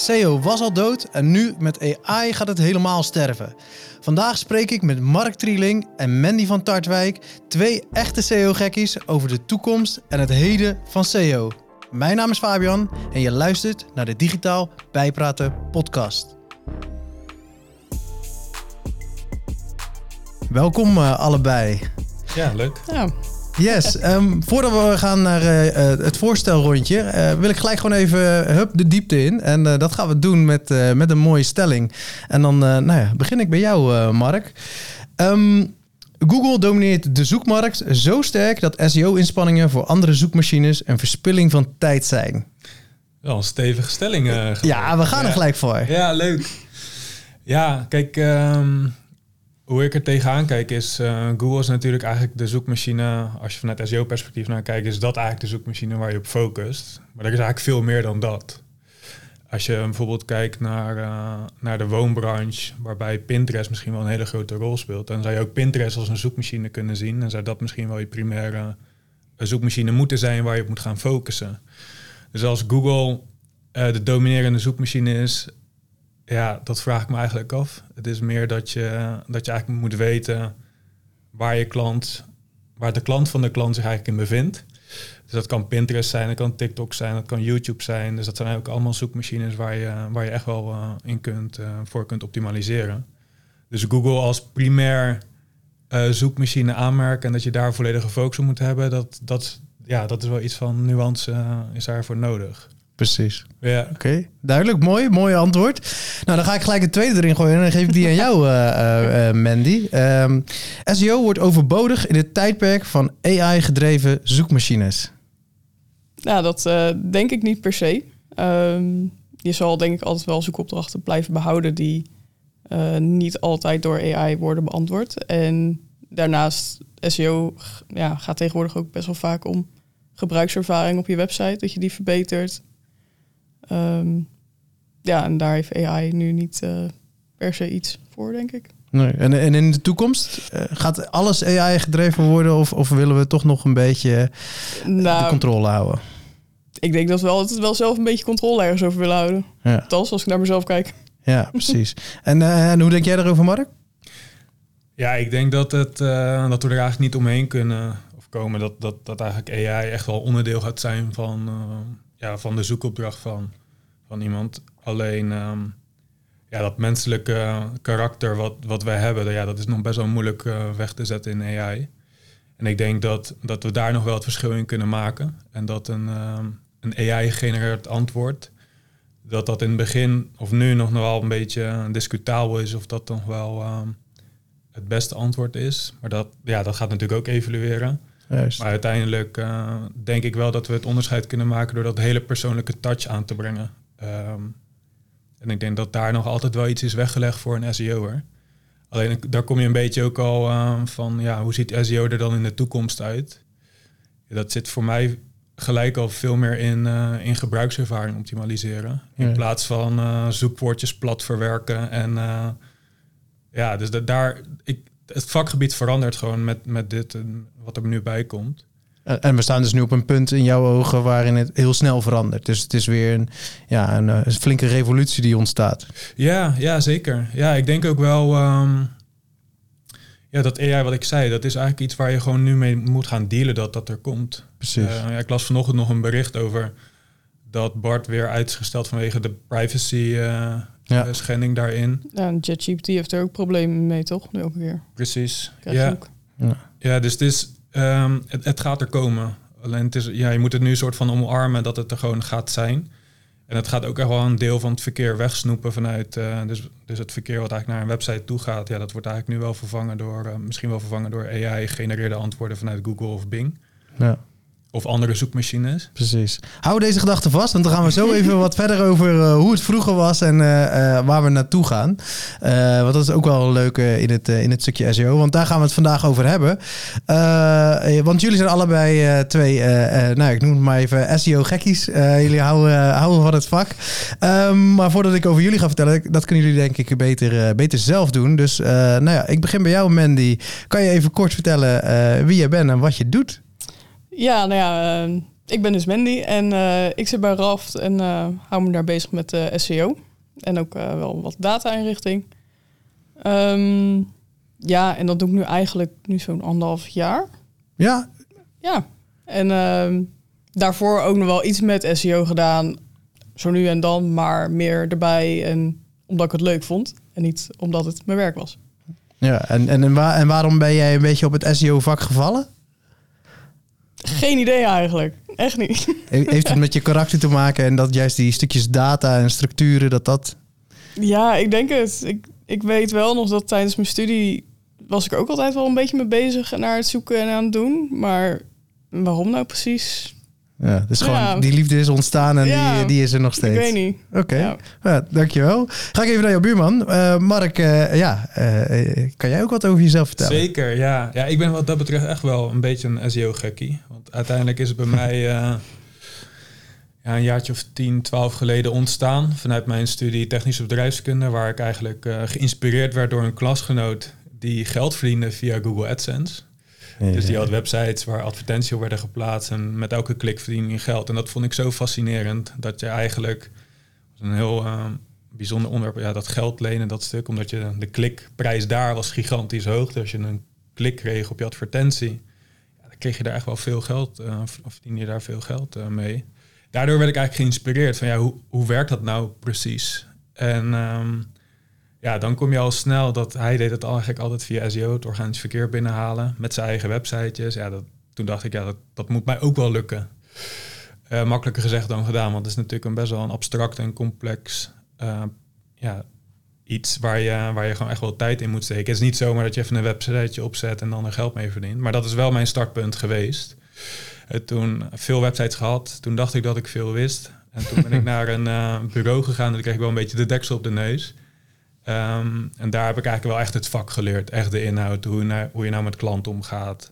SEO was al dood en nu met AI gaat het helemaal sterven. Vandaag spreek ik met Mark Trieling en Mandy van Tartwijk, twee echte SEO-gekkies over de toekomst en het heden van SEO. Mijn naam is Fabian en je luistert naar de Digitaal Bijpraten podcast. Welkom uh, allebei. Ja, leuk. Ja. Yes, um, voordat we gaan naar uh, het voorstelrondje, uh, wil ik gelijk gewoon even hup, de diepte in. En uh, dat gaan we doen met, met een mooie stelling. En dan nou ja, begin ik bij jou, Mark. Um, Google domineert de zoekmarkt zo sterk dat SEO-inspanningen voor andere zoekmachines een verspilling van tijd zijn. Wel een stevige stelling. ja, we gaan er gelijk voor. Ja, leuk. Ja, kijk, um, hoe ik er tegenaan kijk is, uh, Google is natuurlijk eigenlijk de zoekmachine, als je vanuit SEO-perspectief naar kijkt, is dat eigenlijk de zoekmachine waar je op focust. Maar er is eigenlijk veel meer dan dat. Als je bijvoorbeeld kijkt naar, uh, naar de woonbranche, waarbij Pinterest misschien wel een hele grote rol speelt, dan zou je ook Pinterest als een zoekmachine kunnen zien. En zou dat misschien wel je primaire eh, zoekmachine moeten zijn waar je op moet gaan focussen. Dus als Google de dominerende zoekmachine is, ja, dat vraag ik me eigenlijk af. Het is meer dat je, dat je eigenlijk moet weten waar je klant, waar de klant van de klant zich eigenlijk in bevindt. Dus dat kan Pinterest zijn, dat kan TikTok zijn, dat kan YouTube zijn. Dus dat zijn eigenlijk allemaal zoekmachines waar je, waar je echt wel uh, in kunt, uh, voor kunt optimaliseren. Dus Google als primair uh, zoekmachine aanmerken en dat je daar volledige focus op moet hebben, dat, dat, ja, dat is wel iets van nuance is daarvoor nodig. Precies. Ja. Oké, duidelijk. Mooi, mooi antwoord. Nou, dan ga ik gelijk het tweede erin gooien en dan geef ik die aan jou, uh, uh, Mandy. Um, ehm, SEO wordt overbodig in het tijdperk van AI-gedreven zoekmachines. Nou, dat uh, denk ik niet per se. Um, je zal denk ik altijd wel zoekopdrachten blijven behouden die niet altijd door AI worden beantwoord. En daarnaast, SEO ja, gaat tegenwoordig ook best wel vaak om gebruikservaring op je website, dat je die verbetert. Um, ja, en daar heeft AI nu niet uh, per se iets voor, denk ik. Nee. En, en in de toekomst uh, gaat alles AI gedreven worden of, of willen we toch nog een beetje nou, de controle houden? Ik denk dat we altijd wel zelf een beetje controle ergens over willen houden. Ja. Althans, als ik naar mezelf kijk. Ja, precies. en, uh, en hoe denk jij daarover, Mark? Ja, ik denk dat, het, dat we er eigenlijk niet omheen kunnen of komen. Dat, dat, dat eigenlijk AI echt wel onderdeel gaat zijn van, ja, van de zoekopdracht van, van iemand. Alleen ehm, ja, dat menselijke karakter wat, wat wij hebben, ja, dat is nog best wel moeilijk uh, weg te zetten in AI. En ik denk dat, dat we daar nog wel het verschil in kunnen maken. En dat een, um, een AI-gegenereerd antwoord, dat dat in het begin of nu nog wel een beetje discutabel is of dat nog wel um, het beste antwoord is. Maar dat, ja, dat gaat natuurlijk ook evolueren. Maar uiteindelijk uh, denk ik wel dat we het onderscheid kunnen maken door dat hele persoonlijke touch aan te brengen. Um, en ik denk dat daar nog altijd wel iets is weggelegd voor een SEO'er. Alleen daar kom je een beetje ook al uh, van, ja, hoe ziet SEO er dan in de toekomst uit? Ja, dat zit voor mij gelijk al veel meer in, uh, in gebruikservaring optimaliseren. In plaats van uh, zoekwoordjes plat verwerken. En ja, dus dat, daar, ik, het vakgebied verandert gewoon met, met dit en wat er nu bij komt. En we staan dus nu op een punt in jouw ogen waarin het heel snel verandert. Dus het is weer een, ja, een, eh, een flinke revolutie die ontstaat. Ja, ja, zeker. Ja, ik denk ook wel um, ja, dat AI, wat ik zei, dat is eigenlijk iets waar je gewoon nu mee moet gaan dealen dat dat er komt. Precies. Uh, ja, ik las vanochtend nog een bericht over dat Bart weer uitgesteld vanwege de privacy uh, ja. schending daarin. Ja, en ChatGPT heeft er ook problemen mee, toch? Nu ook weer. Precies. Ja. ja. ja, dus het is Um, het, het, gaat er komen. Alleen het is, ja, je moet het nu een soort van omarmen dat het er gewoon gaat zijn. En het gaat ook echt wel een deel van het verkeer wegsnoepen vanuit. Uh, dus, dus het verkeer wat eigenlijk naar een website toe gaat, ja, dat wordt eigenlijk nu wel vervangen door, uh, misschien wel vervangen door AI-gegenereerde antwoorden vanuit Google of Bing. Ja. Of andere zoekmachines. Precies. Hou deze gedachte vast, want dan gaan we zo even wat verder over uh, hoe het vroeger was en uh, uh, waar we naartoe gaan. want dat is ook wel leuk in, het, in het stukje SEO, want daar gaan we het vandaag over hebben. want jullie zijn allebei twee, nou ik noem het maar even SEO-gekkies. jullie houden, houden van het vak. Um, maar voordat ik over jullie ga vertellen, dat kunnen jullie denk ik beter, beter zelf doen. Dus nou ja, ik begin bij jou Mandy. Kan je even kort vertellen wie je bent en wat je doet? Ja, nou ja, ehm, ik ben dus Mandy en eh, ik zit bij Raft en eh, hou me daar bezig met uh, SEO. En ook wel wat data-inrichting. Ehm, ja, en dat doe ik nu eigenlijk nu zo'n anderhalf jaar. Ja? Ja. En ehm, daarvoor ook nog wel iets met SEO gedaan. Zo nu en dan, maar meer erbij. En omdat ik het leuk vond. En niet omdat het mijn werk was. Ja, en, en, en, waar, en waarom ben jij een beetje op het SEO-vak gevallen? Geen idee eigenlijk. Echt niet. Heeft het met je karakter te maken en dat juist die stukjes data en structuren, dat dat... Ja, ik denk het. Ik, ik weet wel nog dat tijdens mijn studie was ik ook altijd wel een beetje mee bezig naar het zoeken en aan het doen. Maar waarom nou precies? Ja, dus gewoon die liefde is ontstaan en die, die is er nog steeds. Ik weet niet. Oké, ja. dankjewel. Ga ik even naar jouw buurman. Uh, Mark, uh, ja, uh, kan jij ook wat over jezelf vertellen? Zeker, ja. ja. Ik ben wat dat betreft echt wel een beetje een SEO-gekkie. Want uiteindelijk is het bij mij ja, een jaartje of 10, 12 geleden ontstaan. Vanuit mijn studie technische bedrijfskunde. Waar ik eigenlijk geïnspireerd werd door een klasgenoot die geld verdiende via Google AdSense dus die had websites waar advertenties werden geplaatst en met elke klik verdien je geld. En dat vond ik zo fascinerend dat je eigenlijk een heel uh, bijzonder onderwerp, ja, dat geld lenen, dat stuk, omdat je de klikprijs daar was gigantisch hoog. Dus als je een klik kreeg op je advertentie, ja, dan kreeg je daar echt wel veel geld, uh, je daar veel geld uh, mee. Daardoor werd ik eigenlijk geïnspireerd van ja, hoe, hoe werkt dat nou precies? En um, ja, dan kom je al snel dat hij deed het eigenlijk altijd via SEO, het organisch verkeer binnenhalen met zijn eigen websitejes. Ja, dat, toen dacht ik, ja, dat, dat moet mij ook wel lukken. Uh, makkelijker gezegd dan gedaan, want het is natuurlijk een best wel een abstract en complex uh, ja, iets waar je, waar je gewoon echt wel tijd in moet steken. Het is niet zomaar dat je even een websiteje opzet en dan er geld mee verdient. Maar dat is wel mijn startpunt geweest. Uh, toen veel websites gehad, toen dacht ik dat ik veel wist. En toen ben ik naar een bureau gegaan en toen kreeg ik wel een beetje de deksel op de neus. Ehm, en daar heb ik eigenlijk wel echt het vak geleerd. Echt de inhoud, hoe, nou, hoe je nou met klanten omgaat.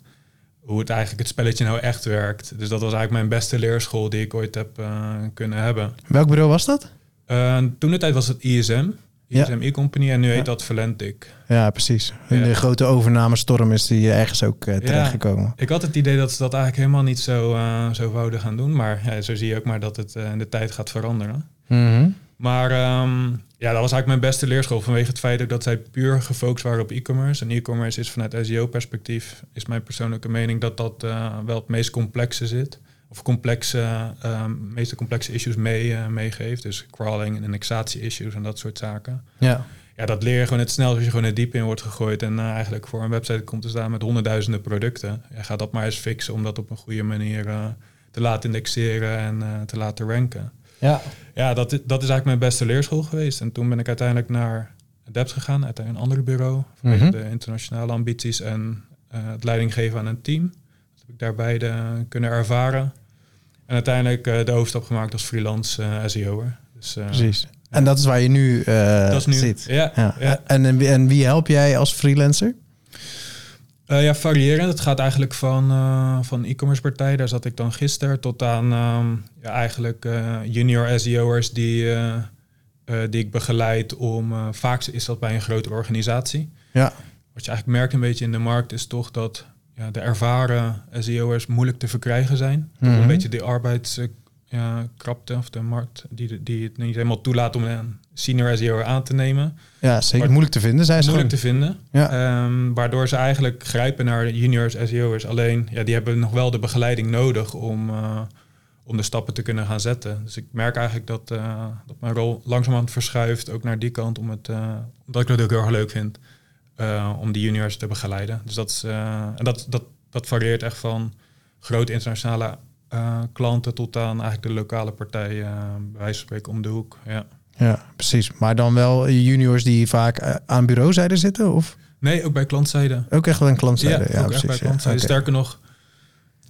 Hoe het eigenlijk het spelletje nou echt werkt. Dus dat was eigenlijk mijn beste leerschool die ik ooit heb uh, kunnen hebben. Welk bureau was dat? Uh, toen de tijd was het ISM. ISM E-Company en nu heet dat Valentic. Ja, precies. In de grote overnamestorm is die ergens ook uh, terechtgekomen. Ik had het idee dat ze dat eigenlijk helemaal niet zo, uh, zo wouden gaan doen. Maar zo zie je ook maar dat het in de tijd gaat veranderen. Mm Maar um, ja, dat was eigenlijk mijn beste leerschool vanwege het feit dat zij puur gefocust waren op e-commerce. En e-commerce is vanuit SEO-perspectief, is mijn persoonlijke mening, dat dat uh, wel het meest complexe zit. Of complexe, uh, meeste complexe issues mee, uh, meegeeft. Dus crawling en indexatie-issues en dat soort zaken. Ja. Ja, dat leer je gewoon het snel als je gewoon het diep in wordt gegooid. En eigenlijk voor een website komt te staan met honderdduizenden producten. Ja, ga dat maar eens fixen om dat op een goede manier te laten indexeren en te laten ranken. Ja, ja dat, dat is eigenlijk mijn beste leerschool geweest. En toen ben ik uiteindelijk naar Dept gegaan, uit een ander bureau. Vanwege mm de internationale ambities en uh, het leiding geven aan een team. Dat heb ik daar beide kunnen ervaren. En uiteindelijk uh, de hoofdstap gemaakt als freelance uh, SEO'er. Dus, Precies. En dat is waar je nu, dat is nu zit. Ja, ja. En, en wie help jij als freelancer? Uh, ja, variërend. Het gaat eigenlijk van, uh, van e-commerce partijen, daar zat ik dan gisteren, tot aan um, ja, eigenlijk uh, junior SEO'ers die, die ik begeleid om, vaak is dat bij een grotere organisatie. Ja. Wat je eigenlijk merkt een beetje in de markt is toch dat ja, de ervaren SEO'ers moeilijk te verkrijgen zijn. Mm -hmm. Een beetje de arbeidskrapte of de markt die, die het niet helemaal toelaat om een senior SEO aan te nemen. Ja, zeker. moeilijk te vinden zijn ze Moeilijk te vinden. Ja. Um, waardoor ze eigenlijk grijpen naar juniors SEO'ers. Alleen, ja, die hebben nog wel de begeleiding nodig om, uh, om de stappen te kunnen gaan zetten. Dus ik merk eigenlijk dat, uh, dat mijn rol langzamerhand verschuift ook naar die kant. Om het, uh, omdat ik het ook heel erg leuk vind om die juniors te begeleiden. Dus dat, is, en dat, dat, dat varieert echt van grote internationale klanten tot aan eigenlijk de lokale partij, bij wijze van spreken, om de hoek. Ja. Ja, precies. Maar dan wel juniors die vaak eh, aan bureauzijde zitten? Of? Nee, ook bij klantzijde. Ook echt wel een klantzijde. Ja, ja ook precies. Echt bij klantzijde. Ja. Sterker nog,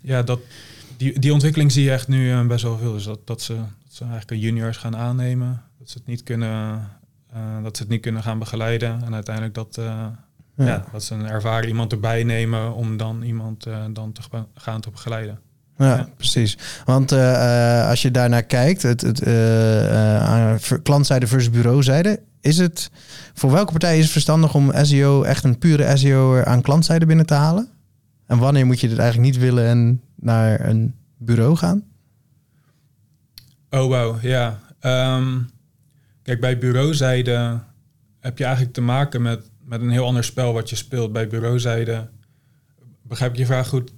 ja, dat, die, die ontwikkeling zie je echt nu uh, best wel veel. Dus dat, dat, ze, dat ze eigenlijk juniors gaan aannemen. Dat ze het niet kunnen, uh, dat ze het niet kunnen gaan begeleiden. En uiteindelijk dat, ja. ja. dat ze een ervaren iemand erbij nemen om dan iemand dan te gaan te begeleiden. Ja, precies. Want uh, als je daarnaar kijkt, het, het uh, klantzijde versus bureauzijde, is het voor welke partij is het verstandig om SEO echt een pure SEO aan klantzijde binnen te halen? En wanneer moet je dit eigenlijk niet willen en naar een bureau gaan? Oh, wow, ja. Ehm, kijk, bij bureauzijde heb je eigenlijk te maken met, met een heel ander spel wat je speelt. Bij bureauzijde, begrijp ik je vraag goed?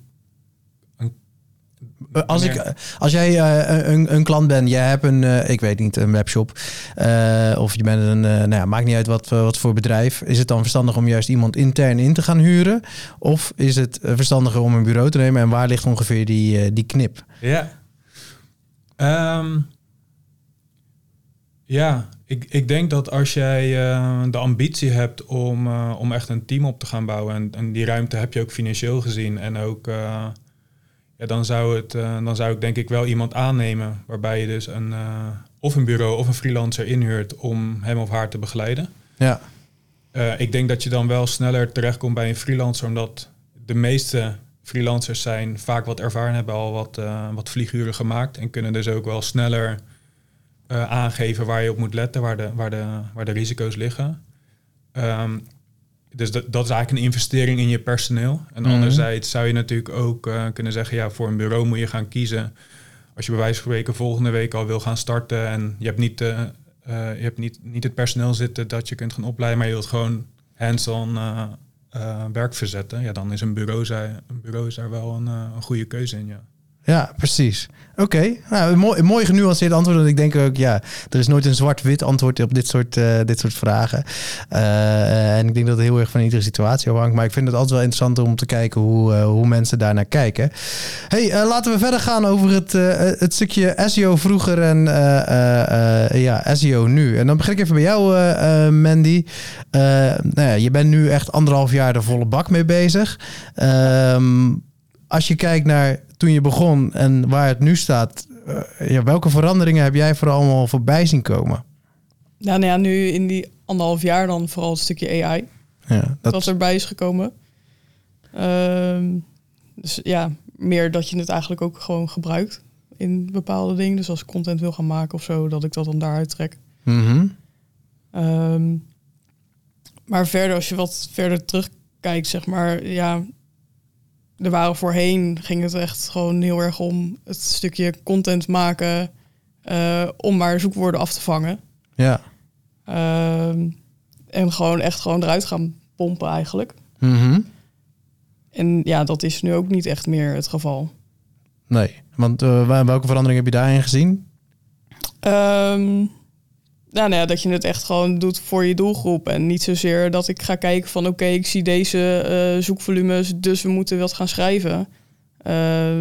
Eh, als, ik, als jij uh, een, een klant bent, jij hebt een, uh, ik weet niet, een webshop. of je bent een, nou ja, maakt niet uit wat, wat voor bedrijf. Is het dan verstandig om juist iemand intern in te gaan huren? Of is het verstandiger om een bureau te nemen? En waar ligt ongeveer die, die knip? Ja. Um, ja, ik, ik denk dat als jij de ambitie hebt om, om echt een team op te gaan bouwen. En, en die ruimte heb je ook financieel gezien. En ook ja, dan, zou het, uh, dan zou ik denk ik wel iemand aannemen waarbij je dus een, uh, of een bureau of een freelancer inhuurt om hem of haar te begeleiden. Ja. Uh, ik denk dat je dan wel sneller terechtkomt bij een freelancer, omdat de meeste freelancers zijn vaak wat ervaren, hebben al wat, wat vlieguren gemaakt en kunnen dus ook wel sneller aangeven waar je op moet letten, waar de, waar de, waar de risico's liggen. Um, dus dat, dat is eigenlijk een investering in je personeel. En mm anderzijds zou je natuurlijk ook uh, kunnen zeggen, ja, voor een bureau moet je gaan kiezen. Als je bij wijze van spreken volgende week al wil gaan starten en je hebt niet, uh, uh, je hebt niet, niet het personeel zitten dat je kunt gaan opleiden, maar je wilt gewoon hands-on werk verzetten, ja, dan is een bureau, een bureau is daar wel een, een goede keuze in. Ja. Ja, precies. Oké, nou, een mooi, mooi genuanceerd antwoord. Want ik denk ook, ja, er is nooit een zwart-wit antwoord op dit soort, uh, dit soort vragen. Uh, en ik denk dat het heel erg van iedere situatie afhangt. Maar ik vind het altijd wel interessant om te kijken hoe, uh, hoe mensen daarnaar kijken. hey, laten we verder gaan over het, het stukje SEO vroeger en ja, SEO nu. En dan begin ik even bij jou, Mandy. nou ja, je bent nu echt anderhalf jaar de volle bak mee bezig. Ehm, als je kijkt naar toen je begon en waar het nu staat, uh, ja, welke veranderingen heb jij vooral allemaal voorbij zien komen? Ja, nou ja, nu in die anderhalf jaar dan vooral het stukje AI. Ja, dat... Wat erbij is gekomen. Uh, dus ja, meer dat je het eigenlijk ook gewoon gebruikt in bepaalde dingen. Dus als ik content wil gaan maken of zo, dat ik dat dan daaruit trek. Mm maar verder, als je wat verder terugkijkt, zeg maar, ja, er waren voorheen ging het echt gewoon heel erg om het stukje content maken uh, om maar zoekwoorden af te vangen. Ja. Uh, en gewoon echt gewoon eruit gaan pompen eigenlijk. Mm En ja, dat is nu ook niet echt meer het geval. Nee, want uh, welke verandering heb je daarin gezien? Um, nou, nou ja, dat je het echt gewoon doet voor je doelgroep. En niet zozeer dat ik ga kijken van oké, ik zie deze uh, zoekvolumes, dus we moeten wat gaan schrijven. Uh,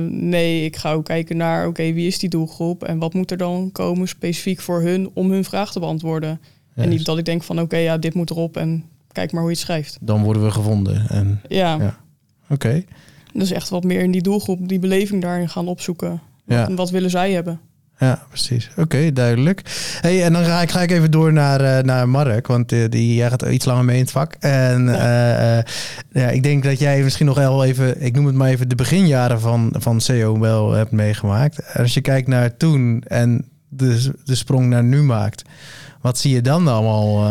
nee, ik ga ook kijken naar oké, wie is die doelgroep en wat moet er dan komen specifiek voor hun om hun vraag te beantwoorden. En niet dat ik denk van oké, ja, dit moet erop en kijk maar hoe je het schrijft. Dan worden we gevonden. En, ja. ja. Oké. Dus echt wat meer in die doelgroep, die beleving daarin gaan opzoeken. Ja. En wat willen zij hebben? Ja, precies. Oké, duidelijk. Hey, en dan ga ik, ga ik even door naar, uh, naar Mark, want uh, die jij gaat iets langer mee in het vak. En ja. Uh, ja, ik denk dat jij misschien nog wel even, ik noem het maar even, de beginjaren van, van SEO wel hebt meegemaakt. En als je kijkt naar toen en de, de sprong naar nu maakt, wat zie je dan allemaal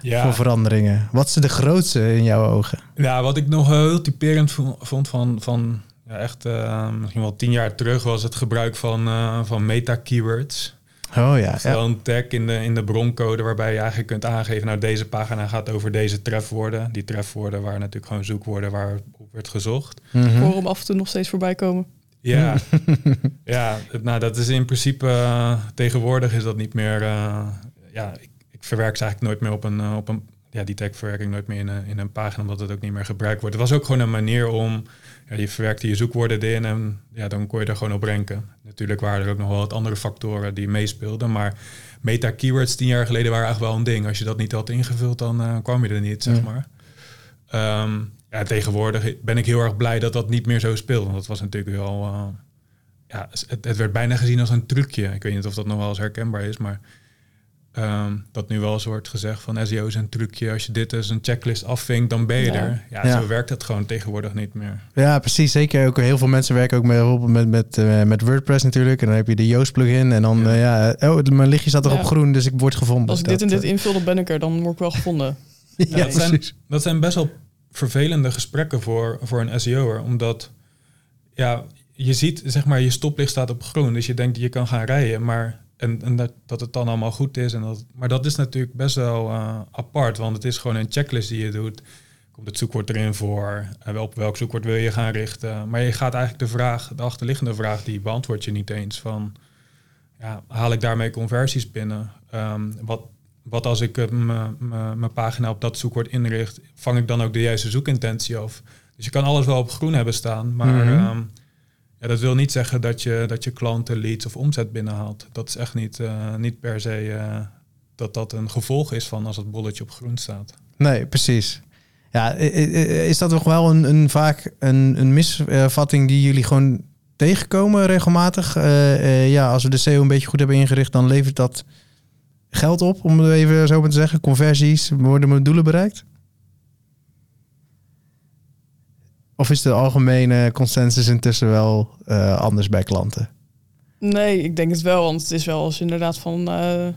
ja. voor veranderingen? Wat is de grootste in jouw ogen? Ja, wat ik nog heel typerend vond van, van ja, echt uh, misschien wel tien jaar terug was het gebruik van, uh, van meta-keywords. Oh ja. Gewoon een tag in de, in de broncode waarbij je eigenlijk kunt aangeven, nou deze pagina gaat over deze trefwoorden. Die trefwoorden waren natuurlijk gewoon zoekwoorden waar op werd gezocht. Mm -hmm. Voor af en toe nog steeds voorbij komen. Ja, ja nou dat is in principe, uh, tegenwoordig is dat niet meer, ja, ik, ik, verwerk ze eigenlijk nooit meer op een, op een ja, die tagverwerking nooit meer in een, in een pagina, omdat het ook niet meer gebruikt wordt. Het was ook gewoon een manier om ja, je verwerkte je zoekwoorden in en ja, dan kon je er gewoon op ranken. Natuurlijk waren er ook nog wel wat andere factoren die meespeelden, maar meta-keywords tien jaar geleden waren eigenlijk wel een ding. Als je dat niet had ingevuld, dan uh, kwam je er niet, zeg maar. Um, ja, tegenwoordig ben ik heel erg blij dat dat niet meer zo speelt. Want dat was natuurlijk wel... Uh, ja, het, het, werd bijna gezien als een trucje. Ik weet niet of dat nog wel eens herkenbaar is, maar Um, dat nu wel eens wordt gezegd van SEO is een trucje. Als je dit als een checklist afvinkt, dan ben je er. Ja, zo werkt het gewoon tegenwoordig niet meer. Ja, precies. Zeker ook heel veel mensen werken ook met, met, met, uh, met WordPress natuurlijk. En dan heb je de Yoast plugin. En dan, ja, uh, ja oh, mijn lichtje staat er op groen, dus ik word gevonden. Als ik dit en dit invul, dan ben ik er. Dan word ik wel gevonden. ja, dat, zijn, dat zijn best wel vervelende gesprekken voor, voor een SEO'er. Omdat, ja, je ziet, zeg maar, je stoplicht staat op groen. Dus je denkt, je kan gaan rijden. Maar en, en dat, dat het dan allemaal goed is. En dat, maar dat is natuurlijk best wel uh, apart. Want het is gewoon een checklist die je doet. Komt het zoekwoord erin voor? En op welk zoekwoord wil je gaan richten? Maar je gaat eigenlijk de vraag, de achterliggende vraag, die beantwoord je niet eens. Van, ja, haal ik daarmee conversies binnen? Um, wat, wat als ik mijn pagina op dat zoekwoord inricht? Vang ik dan ook de juiste zoekintentie af? Dus je kan alles wel op groen hebben staan, maar... Mm -hmm. um, ja, dat wil niet zeggen dat je, dat je klanten, leads of omzet binnenhaalt. Dat is echt niet, uh, niet per se uh, dat dat een gevolg is van als het bolletje op groen staat. Nee, precies. Ja, is dat toch wel een, een vaak een, een misvatting die jullie gewoon tegenkomen regelmatig? Uh, ja, als we de SEO een beetje goed hebben ingericht, dan levert dat geld op, om het even zo maar te zeggen. Conversies, worden mijn doelen bereikt? Of is de algemene consensus intussen wel uh, anders bij klanten? Nee, ik denk het wel. Want het is wel als inderdaad van... Uh,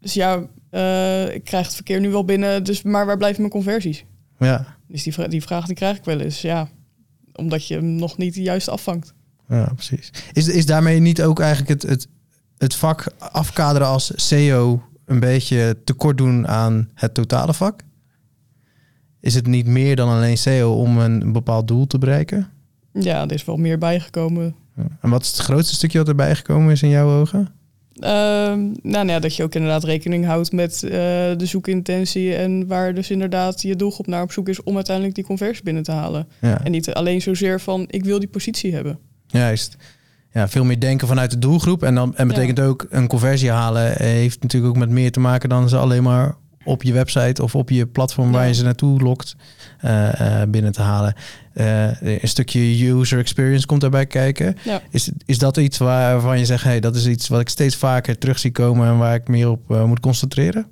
dus ja, uh, ik krijg het verkeer nu wel binnen. Dus, maar waar blijven mijn conversies? Ja. Dus die, vra die vraag die krijg ik wel eens. Ja, omdat je hem nog niet juist afvangt. Ja, precies. Is, is daarmee niet ook eigenlijk het, het, het vak afkaderen als SEO... een beetje tekort doen aan het totale vak? Is het niet meer dan alleen SEO om een bepaald doel te bereiken? Ja, er is wel meer bijgekomen. En wat is het grootste stukje wat erbij gekomen is in jouw ogen? Uh, nou, nou ja, dat je ook inderdaad rekening houdt met uh, de zoekintentie en waar dus inderdaad je doelgroep naar op zoek is om uiteindelijk die conversie binnen te halen. Ja. En niet alleen zozeer van ik wil die positie hebben. Juist. Ja, veel meer denken vanuit de doelgroep. En dan en betekent ja. ook een conversie halen heeft natuurlijk ook met meer te maken dan ze alleen maar op je website of op je platform waar je ze naartoe lokt uh, uh, binnen te halen. Uh, een stukje user experience komt daarbij kijken. Ja. Is, is dat iets waarvan je zegt, hey, dat is iets wat ik steeds vaker terug zie komen en waar ik meer op moet concentreren?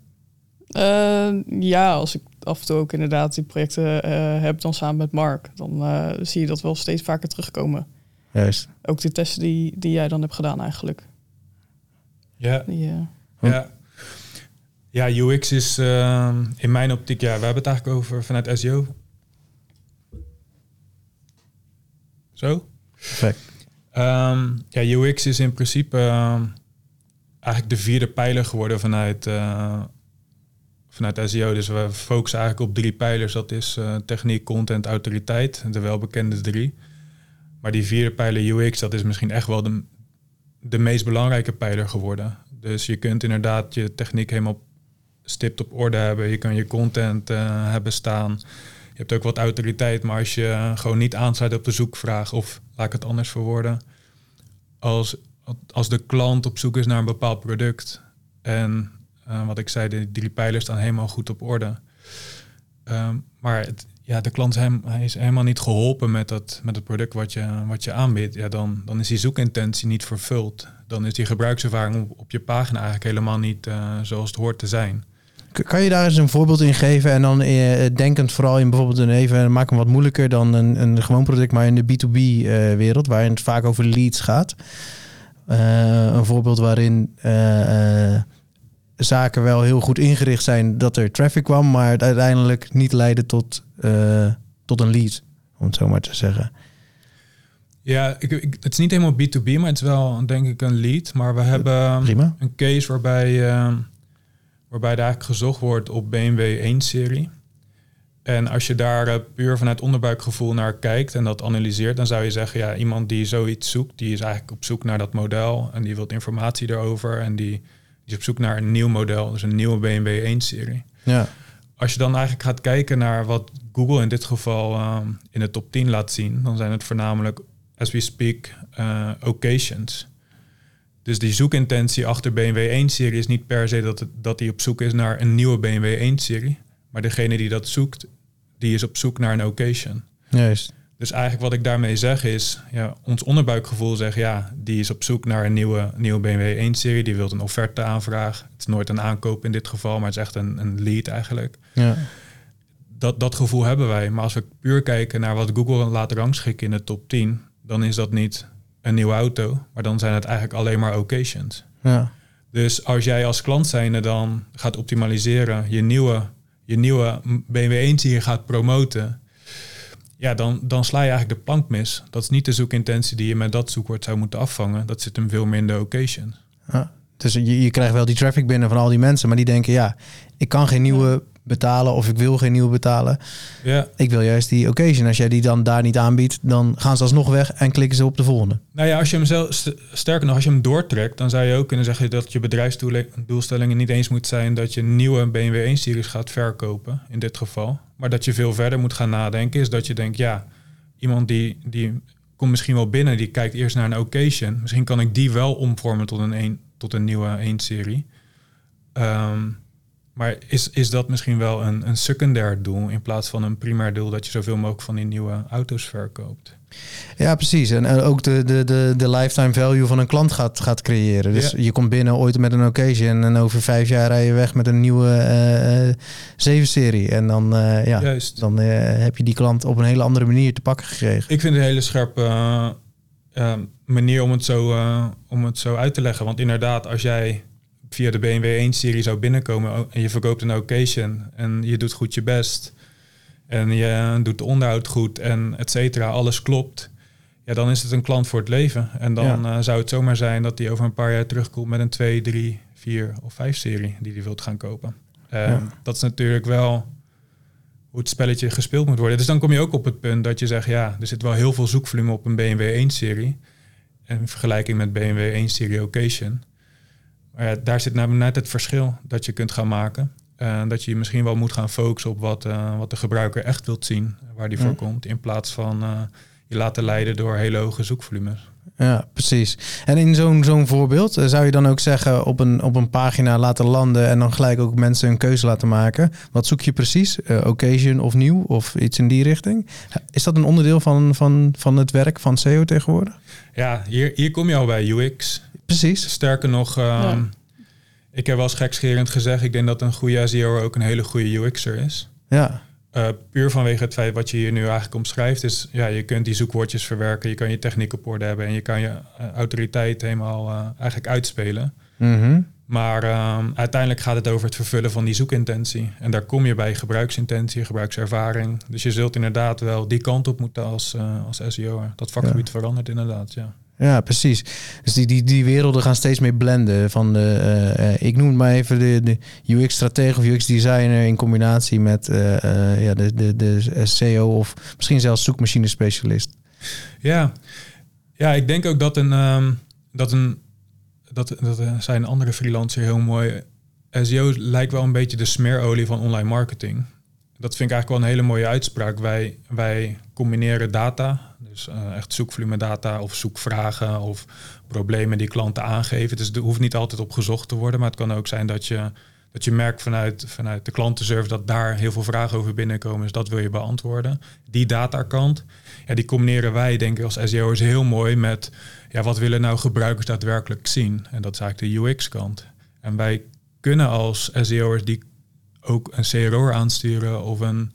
ja, als ik af en toe ook inderdaad die projecten heb dan samen met Mark, dan zie je dat wel steeds vaker terugkomen. Juist. Ook de testen die, die jij dan hebt gedaan eigenlijk. Ja. Die, ja. Ja, UX is uh, in mijn optiek, ja, we hebben het eigenlijk over vanuit SEO. Zo? Perfect. Um, ja, UX is in principe uh, eigenlijk de vierde pijler geworden vanuit, uh, vanuit SEO. Dus we focussen eigenlijk op drie pijlers. Dat is uh, techniek, content, autoriteit. De welbekende drie. Maar die vierde pijler UX, dat is misschien echt wel de, de meest belangrijke pijler geworden. Dus je kunt inderdaad je techniek helemaal stipt op orde hebben. Je kan je content uh, hebben staan. Je hebt ook wat autoriteit, maar als je uh, gewoon niet aansluit op de zoekvraag, of laat ik het anders verwoorden, als, als de klant op zoek is naar een bepaald product en uh, wat ik zei, de drie pijlers staan helemaal goed op orde. Um, maar het, ja, de klant hem, hij is helemaal niet geholpen met, dat, met het product wat je, wat je aanbiedt. Ja, dan, dan is die zoekintentie niet vervuld. Dan is die gebruikservaring op je pagina eigenlijk helemaal niet zoals het hoort te zijn. Kan je daar eens een voorbeeld in geven en dan eh, denkend vooral in bijvoorbeeld een even, maak hem wat moeilijker dan een, een gewoon product, maar in de B2B uh, wereld, waarin het vaak over leads gaat. Uh, een voorbeeld waarin uh, zaken wel heel goed ingericht zijn dat er traffic kwam, maar het uiteindelijk niet leidde tot, tot een lead, om het zo maar te zeggen. Ja, ik, ik, het is niet helemaal B2B, maar het is wel denk ik een lead. Maar we hebben Prima. een case waarbij waarbij er eigenlijk gezocht wordt op BMW 1-serie. En als je daar uh, puur vanuit onderbuikgevoel naar kijkt en dat analyseert, dan zou je zeggen, ja, iemand die zoiets zoekt, die is eigenlijk op zoek naar dat model en die wil informatie erover en die, die is op zoek naar een nieuw model, dus een nieuwe BMW 1-serie. Ja. Als je dan eigenlijk gaat kijken naar wat Google in dit geval uh, in de top 10 laat zien, dan zijn het voornamelijk, as we speak, uh, occasions. Dus die zoekintentie achter BMW 1-serie is niet per se dat, het, dat hij op zoek is naar een nieuwe BMW 1-serie. Maar degene die dat zoekt, die is op zoek naar een occasion. Juist. Dus eigenlijk wat ik daarmee zeg is, ja, ons onderbuikgevoel zegt ja, die is op zoek naar een nieuwe, nieuwe BMW 1-serie. Die wil een offerte aanvragen. Het is nooit een aankoop in dit geval, maar het is echt een, een lead eigenlijk. Ja. Dat, dat gevoel hebben wij. Maar als we puur kijken naar wat Google laat rangschikken in de top 10, dan is dat niet een nieuwe auto, maar dan zijn het eigenlijk alleen maar occasions. Ja. Dus als jij als klant zijnde dan gaat optimaliseren, je nieuwe, je nieuwe BMW 1 die je gaat promoten, ja, dan, dan sla je eigenlijk de plank mis. Dat is niet de zoekintentie die je met dat zoekwoord zou moeten afvangen. Dat zit hem veel meer in de occasion. Ja. Dus je, je krijgt wel die traffic binnen van al die mensen, maar die denken, ja, ik kan geen nieuwe betalen of ik wil geen nieuwe betalen. Ja. Ik wil juist die occasion. Als jij die dan daar niet aanbiedt, dan gaan ze alsnog weg en klikken ze op de volgende. Nou ja, als je hem zelf, st- sterker nog, als je hem doortrekt, dan zou je ook kunnen zeggen dat je bedrijfsdoelstellingen niet eens moet zijn dat je een nieuwe BMW 1-series gaat verkopen, in dit geval. Maar dat je veel verder moet gaan nadenken, is dat je denkt, ja, iemand die, die komt misschien wel binnen, die kijkt eerst naar een occasion. Misschien kan ik die wel omvormen tot een, een, tot een nieuwe 1-serie. Ehm, maar is, is dat misschien wel een, een secundair doel in plaats van een primair doel dat je zoveel mogelijk van die nieuwe auto's verkoopt? Ja, precies. En eh, ook de, de, de, de lifetime value van een klant gaat, gaat creëren. Dus Ja. je komt binnen ooit met een occasion en over vijf jaar rij je weg met een nieuwe eh 7-serie. En dan, eh, ja, Juist. dan eh, heb je die klant op een hele andere manier te pakken gekregen. Ik vind het een hele scherpe eh, eh, manier om het, zo, eh, om het zo uit te leggen. Want inderdaad, als jij via de BMW 1-serie zou binnenkomen en je verkoopt een occasion en je doet goed je best en je doet de onderhoud goed en et cetera, alles klopt. Ja, dan is het een klant voor het leven. En dan eh, zou het zomaar zijn dat die over een paar jaar terugkomt met een 2, 3, 4 of 5 serie die hij wilt gaan kopen. Ja. Dat is natuurlijk wel hoe het spelletje gespeeld moet worden. Dus dan kom je ook op het punt dat je zegt, ja, er zit wel heel veel zoekvolume op een BMW 1-serie. In vergelijking met BMW 1-serie Occasion. Maar ja, daar zit nou net het verschil dat je kunt gaan maken. Dat je misschien wel moet gaan focussen op wat, eh, wat de gebruiker echt wilt zien, waar die voor Ja. komt. In plaats van eh, je laten leiden door hele hoge zoekvolumes. Ja, precies. En in zo'n zo'n voorbeeld eh, zou je dan ook zeggen op een, op een pagina laten landen en dan gelijk ook mensen een keuze laten maken. Wat zoek je precies? Eh, occasion of nieuw of iets in die richting? Is dat een onderdeel van, van, van het werk van SEO tegenwoordig? Ja, hier, hier kom je al bij UX. Precies. Sterker nog, ehm, Ja. ik heb wel eens gekscherend gezegd, ik denk dat een goede SEO ook een hele goede UX'er is. Ja, Uh, puur vanwege het feit wat je hier nu eigenlijk omschrijft, is ja, je kunt die zoekwoordjes verwerken, je kan je techniek op orde hebben en je kan je uh, autoriteit helemaal uh, eigenlijk uitspelen. Mhm. Maar um, uiteindelijk gaat het over het vervullen van die zoekintentie. En daar kom je bij gebruiksintentie, gebruikservaring. Dus je zult inderdaad wel die kant op moeten als, als SEO. Dat vakgebied ja. verandert inderdaad, ja. Ja, precies. Dus die, die, die werelden gaan steeds meer blenden. Van de, uh, ik noem maar even de, UX-stratege of UX-designer in combinatie met uh, ja, de, de, de SEO of misschien zelfs zoekmachine-specialist. Ja. ja, ik denk ook dat een, um, dat een dat, dat zijn andere freelancers heel mooi. SEO lijkt wel een beetje de smeerolie van online marketing. Dat vind ik eigenlijk wel een hele mooie uitspraak. Wij, wij combineren data, dus uh, echt zoekvolume data of zoekvragen of problemen die klanten aangeven. Dus er hoeft niet altijd op gezocht te worden, maar het kan ook zijn dat je, dat je merkt vanuit, vanuit de klantenservice dat daar heel veel vragen over binnenkomen. Dus dat wil je beantwoorden. Die datakant, ja, die combineren wij denk ik als SEO'ers heel mooi met ja, wat willen nou gebruikers daadwerkelijk zien? En dat is eigenlijk de UX-kant. En wij kunnen als SEO'ers die ook een CRO'er aansturen of een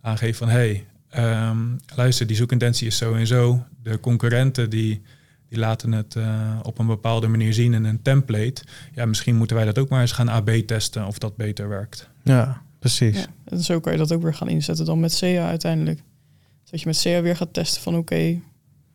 aangeven van hey, um, luister, die zoekintentie is zo en zo. De concurrenten die, die laten het uh, op een bepaalde manier zien in een template. Ja, misschien moeten wij dat ook maar eens gaan AB testen of dat beter werkt. Ja, precies. Ja, en zo kan je dat ook weer gaan inzetten dan met SEA uiteindelijk. Dat je met SEA weer gaat testen van oké, okay,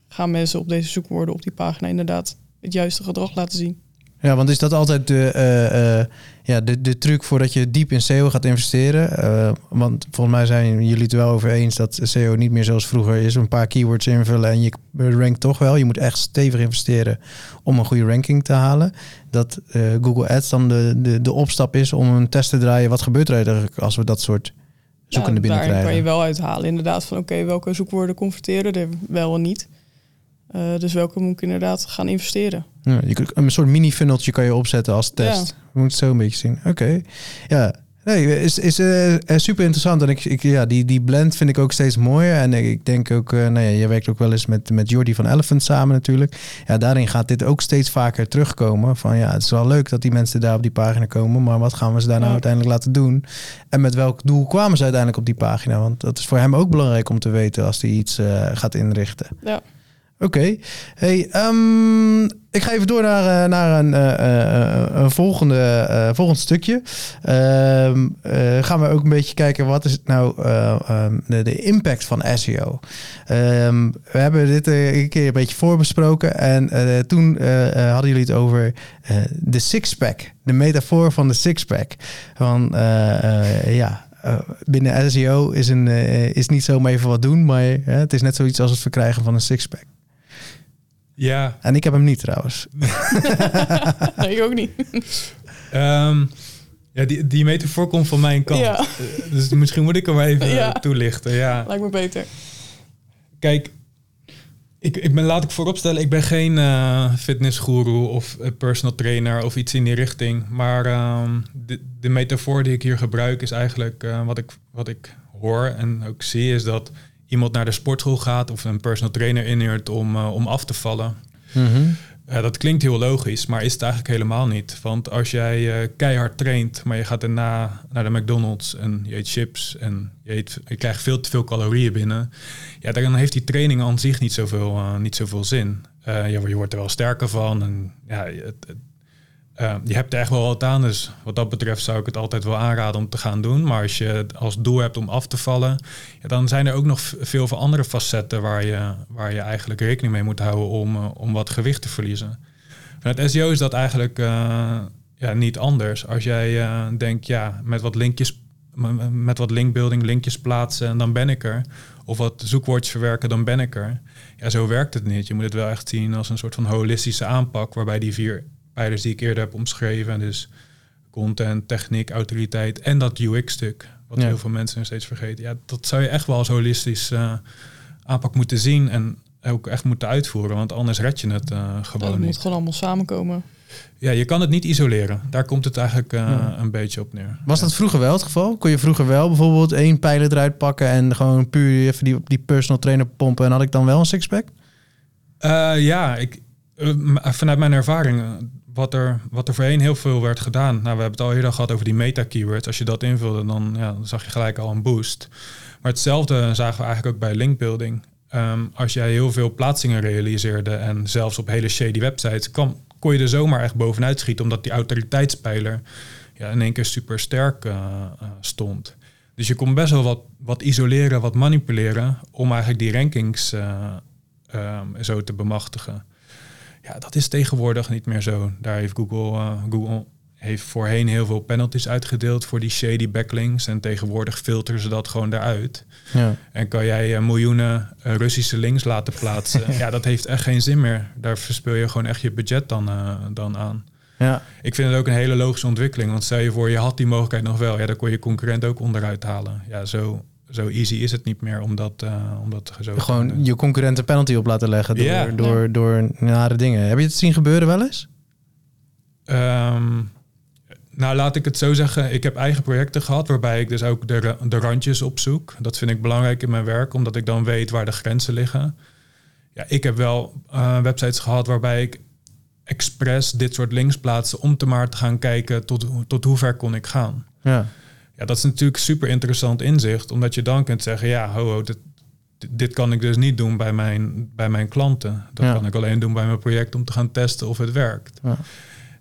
gaan mensen op deze zoekwoorden op die pagina inderdaad het juiste gedrag laten zien. Ja, want is dat altijd de, uh, uh, ja, de, de truc voordat je diep in SEO gaat investeren? Uh, want volgens mij zijn jullie het wel over eens dat SEO niet meer zoals vroeger is. Een paar keywords invullen en je rankt toch wel. Je moet echt stevig investeren om een goede ranking te halen. Dat eh, Google Ads dan de, de, de opstap is om een test te draaien. Wat gebeurt er eigenlijk als we dat soort zoekende ja, binnenkrijgen? Daar kan je wel uithalen inderdaad van oké, okay, welke zoekwoorden converteren er wel en niet. Uh, dus welke moet ik inderdaad gaan investeren? Ja, je, een soort mini-funneltje kan je opzetten als test. Ja. We moeten het zo een beetje zien. Oké. Okay. Ja. Nee, is, is uh, super interessant. En ik, ik, ja, die, die blend vind ik ook steeds mooier. En ik denk ook, uh, nou ja, je werkt ook wel eens met, met Jordi van Elephant samen natuurlijk. Ja, daarin gaat dit ook steeds vaker terugkomen. Van ja, het is wel leuk dat die mensen daar op die pagina komen. Maar wat gaan we ze daar nou Ja. uiteindelijk laten doen? En met welk doel kwamen ze uiteindelijk op die pagina? Want dat is voor hem ook belangrijk om te weten als hij iets uh, gaat inrichten. Ja. Oké. Hey, ehm, ik ga even door naar, eh, naar een, uh, een volgende, volgend stukje. Ehm, gaan we ook een beetje kijken wat is nou um, de, de, impact van SEO. We hebben dit een keer een beetje voorbesproken en toen hadden jullie het over de sixpack, de metafoor van de sixpack. Van ja, binnen SEO is, een, is niet zomaar even wat doen, maar het is net zoiets als het verkrijgen van een sixpack. Ja. En ik heb hem niet trouwens. nee, ik ook niet. Um, ja, die, die metafoor komt van mijn kant. Ja. Dus misschien moet ik hem even ja. toelichten. Ja. Lijkt me beter. Kijk, ik, ik ben, laat ik vooropstellen, ik ben geen uh, fitnessguru of personal trainer of iets in die richting. Maar uh, de, de metafoor die ik hier gebruik is eigenlijk uh, wat, ik, wat ik hoor en ook zie, is dat iemand naar de sportschool gaat of een personal trainer inhuurt om, uh, om af te vallen. Mm uh, dat klinkt heel logisch, maar is het eigenlijk helemaal niet. Want als jij uh, keihard traint, maar je gaat daarna naar de McDonald's en je eet chips en je, eet, je krijgt veel te veel calorieën binnen, ja, dan heeft die training aan zich niet zoveel, niet zoveel zin. ja, je wordt er wel sterker van en ja, het, het, uh, je hebt er echt wel wat aan, dus wat dat betreft zou ik het altijd wel aanraden om te gaan doen. Maar als je als doel hebt om af te vallen, dan zijn er ook nog veel van andere facetten waar je, waar je eigenlijk rekening mee moet houden om, uh, om wat gewicht te verliezen. Vanuit SEO is dat eigenlijk uh, ja, niet anders. Als jij denkt, ja, met wat linkjes, met wat linkbuilding, linkjes plaatsen en dan ben ik er. Of wat zoekwoordjes verwerken, dan ben ik er. Ja, zo werkt het niet. Je moet het wel echt zien als een soort van holistische aanpak, waarbij die vier pijlers die ik eerder heb omschreven. Dus content, techniek, autoriteit en dat UX-stuk. Wat heel veel mensen nog steeds vergeten. Ja, dat zou je echt wel als holistisch uh, aanpak moeten zien en ook echt moeten uitvoeren. Want anders red je het uh, gewoon ja, het niet. moet gewoon allemaal samenkomen. Ja, je kan het niet isoleren. Daar komt het eigenlijk uh, ja. een beetje op neer. Was dat vroeger wel het geval? Kon je vroeger wel bijvoorbeeld één pijler eruit pakken en gewoon puur even die, die personal trainer pompen en had ik dan wel een sixpack? Uh, ja, ik, vanuit mijn ervaring, wat er, wat er voorheen heel veel werd gedaan. Nou, we hebben het al eerder gehad over die meta-keywords. Als je dat invulde, dan, ja, zag je gelijk al een boost. Maar hetzelfde zagen we eigenlijk ook bij linkbuilding. Um, als jij heel veel plaatsingen realiseerde en zelfs op hele shady websites, kon, kon je er zomaar echt bovenuit schieten, omdat die autoriteitspijler ja, in één keer super sterk uh, uh, stond. Dus je kon best wel wat, wat isoleren, wat manipuleren om eigenlijk die rankings uh, um, zo te bemachtigen. Ja, dat is tegenwoordig niet meer zo. Daar heeft Google, uh, Google heeft voorheen heel veel penalties uitgedeeld voor die shady backlinks. En tegenwoordig filteren ze dat gewoon eruit. Ja. En kan jij uh, miljoenen uh, Russische links laten plaatsen. ja, dat heeft echt geen zin meer. Daar verspil je gewoon echt je budget dan, dan aan. Ja. Ik vind het ook een hele logische ontwikkeling. Want stel je voor, je had die mogelijkheid nog wel. Ja, dan kon je concurrent ook onderuit halen. Ja, zo, zo easy is het niet meer om dat, uh, om dat zo Gewoon je concurrenten penalty op laten leggen door, yeah. door, ja. door nare dingen. Heb je het zien gebeuren wel eens? Um, nou, laat ik het zo zeggen. Ik heb eigen projecten gehad waarbij ik dus ook de, de randjes opzoek. Dat vind ik belangrijk in mijn werk, omdat ik dan weet waar de grenzen liggen. Ja, ik heb wel uh, websites gehad waarbij ik expres dit soort links plaatsen om te maar te gaan kijken tot, tot hoe ver kon ik gaan. Ja. Ja, dat is natuurlijk super interessant inzicht, omdat je dan kunt zeggen, ja, ho, ho dit, dit kan ik dus niet doen bij mijn, bij mijn klanten. Dat ja. kan ik alleen doen bij mijn project om te gaan testen of het werkt. Ja.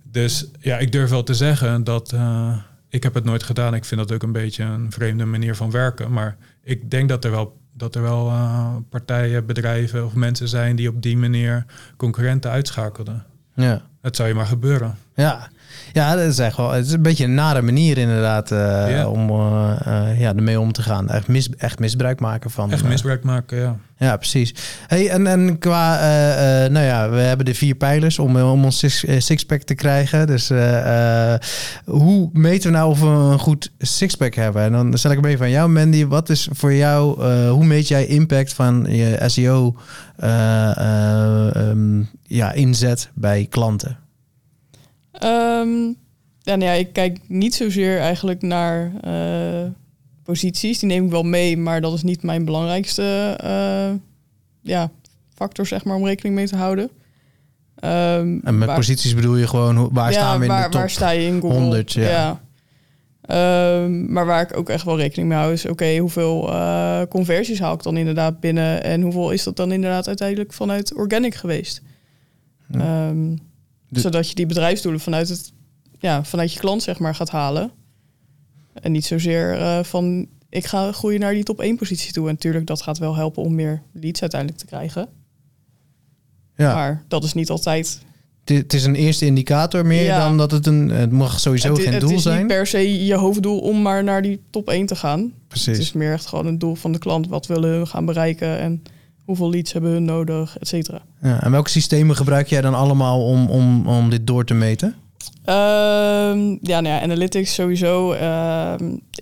Dus ja, ik durf wel te zeggen dat uh, ik heb het nooit gedaan. Ik vind dat ook een beetje een vreemde manier van werken. Maar ik denk dat er wel, dat er wel uh, partijen, bedrijven of mensen zijn die op die manier concurrenten uitschakelden. Ja. Het zou je maar gebeuren. Ja, ja, dat is echt wel. Het is een beetje een nare manier inderdaad uh, ja. om uh, uh, ja, ermee om te gaan. Echt, mis, echt misbruik maken van. Echt misbruik maken, ja. Ja, precies. Hey, en, en qua, nou ja, we hebben de vier pijlers om, om ons six, sixpack te krijgen. Dus hoe meten we nou of we een goed sixpack hebben? En dan stel ik hem even aan jou, Mandy. Wat is voor jou, hoe meet jij impact van je SEO um, ja, inzet bij klanten? Um, ja, nou ja, ik kijk niet zozeer eigenlijk naar uh, posities. Die neem ik wel mee, maar dat is niet mijn belangrijkste uh, ja, factor, zeg maar, om rekening mee te houden. Um, en met waar, posities bedoel je gewoon, waar ja, staan we in waar, de top waar sta je in Google? 100, ja. ja. Ehm, maar waar ik ook echt wel rekening mee hou is, oké, hoeveel uh, conversies haal ik dan inderdaad binnen en hoeveel is dat dan inderdaad uiteindelijk vanuit organic geweest? Ja. Um, Zodat je die bedrijfsdoelen vanuit, het, ja, vanuit je klant zeg maar gaat halen. En niet zozeer uh, van ik ga groeien naar die top 1 positie toe. En natuurlijk, dat gaat wel helpen om meer leads uiteindelijk te krijgen. Ja. Maar dat is niet altijd het is een eerste indicator meer dan dat het een. Het mag sowieso geen doel zijn. Het is niet per se je hoofddoel om maar naar die top 1 te gaan. Precies. Het is meer echt gewoon een doel van de klant. Wat willen we gaan bereiken en hoeveel leads hebben hun nodig, et cetera. Ja, en welke systemen gebruik jij dan allemaal om, om, om dit door te meten? Ehm, ja, nou ja, analytics sowieso. Uh,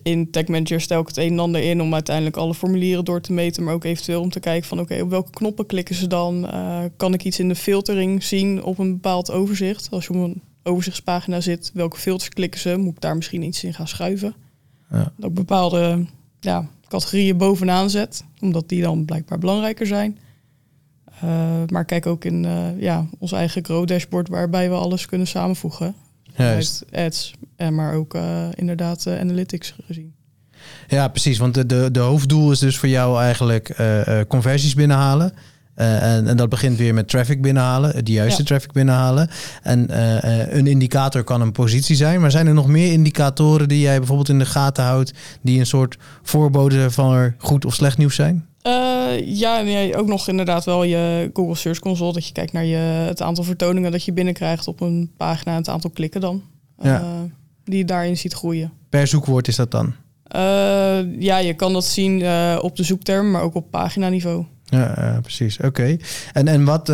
in Tech Manager stel ik het een en ander in om uiteindelijk alle formulieren door te meten, maar ook eventueel om te kijken van oké, op welke knoppen klikken ze dan? Uh, kan ik iets in de filtering zien op een bepaald overzicht? Als je op een overzichtspagina zit, welke filters klikken ze? Moet ik daar misschien iets in gaan schuiven? Ja. Ik bepaalde ja, categorieën bovenaan zet, omdat die dan blijkbaar belangrijker zijn. Uh, maar kijk ook in uh, ja, ons eigen Grow dashboard, waarbij we alles kunnen samenvoegen. Juist. ads, en maar ook uh, inderdaad analytics gezien. Ja, precies. Want de, de, de hoofddoel is dus voor jou eigenlijk conversies binnenhalen. En, en, dat begint weer met traffic binnenhalen, de juiste traffic binnenhalen. En een indicator kan een positie zijn, maar zijn er nog meer indicatoren die jij bijvoorbeeld in de gaten houdt, die een soort voorbode van er goed of slecht nieuws zijn? Uh, ja, nee, ook nog inderdaad wel je Google Search Console. Dat je kijkt naar je, het aantal vertoningen dat je binnenkrijgt op een pagina. Het aantal klikken dan. Ja. Uh, die je daarin ziet groeien. Per zoekwoord is dat dan? Uh, ja, je kan dat zien op de zoekterm, maar ook op paginaniveau. Ja, precies. Oké. En, en wat,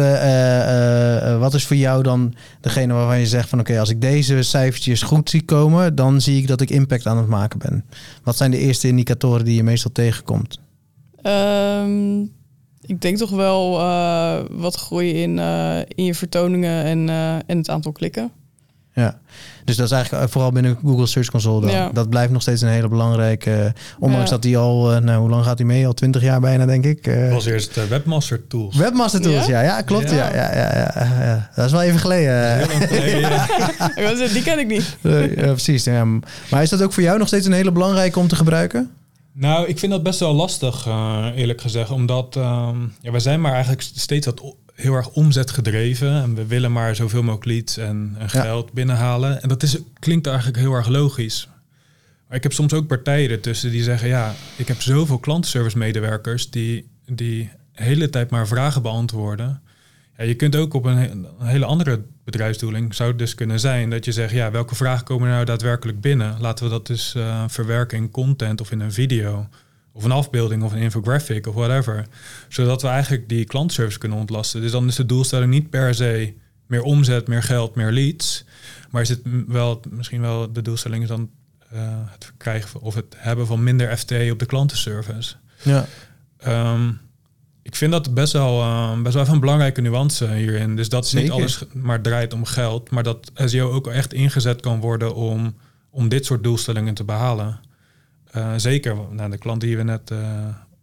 wat is voor jou dan degene waarvan je zegt van oké, als ik deze cijfertjes goed zie komen, dan zie ik dat ik impact aan het maken ben. Wat zijn de eerste indicatoren die je meestal tegenkomt? Um, ik denk toch wel wat groeien in, in je vertoningen en, en het aantal klikken. Ja, dus dat is eigenlijk vooral binnen Google Search Console. Ja. Dat blijft nog steeds een hele belangrijke. ondanks dat die al, nou, hoe lang gaat die mee? Al twintig jaar bijna, denk ik. Uh, was eerst de Webmaster Tools. Webmaster Tools, ja, ja, klopt. Ja. Ja, ja, ja, Dat is wel even geleden. Die ken ik niet. ja, precies. Ja. Maar is dat ook voor jou nog steeds een hele belangrijke om te gebruiken? Nou, ik vind dat best wel lastig, uh, eerlijk gezegd. Omdat um, ja, we zijn maar eigenlijk steeds wat heel erg omzetgedreven. En we willen maar zoveel mogelijk leads en, en geld binnenhalen. En dat is, klinkt eigenlijk heel erg logisch. Maar ik heb soms ook partijen ertussen die zeggen... ja, ik heb zoveel klantenservice medewerkers... die, die de hele tijd maar vragen beantwoorden... Ja, je kunt ook op een, een, hele andere bedrijfsdoeling, zou het dus kunnen zijn dat je zegt, ja, welke vragen komen nou daadwerkelijk binnen? Laten we dat dus uh, verwerken in content of in een video of een afbeelding of een infographic of whatever. Zodat we eigenlijk die klantservice kunnen ontlasten. Dus dan is de doelstelling niet per se meer omzet, meer geld, meer leads. Maar is het wel, misschien wel de doelstelling is dan uh, het krijgen of het hebben van minder FT op de klantenservice. Ja. Um, ik vind dat best wel, uh, best wel even een belangrijke nuance hierin. Dus dat is niet alles maar draait om geld, maar dat SEO ook echt ingezet kan worden om, om dit soort doelstellingen te behalen. Uh, zeker, nou, de klant die we net, uh,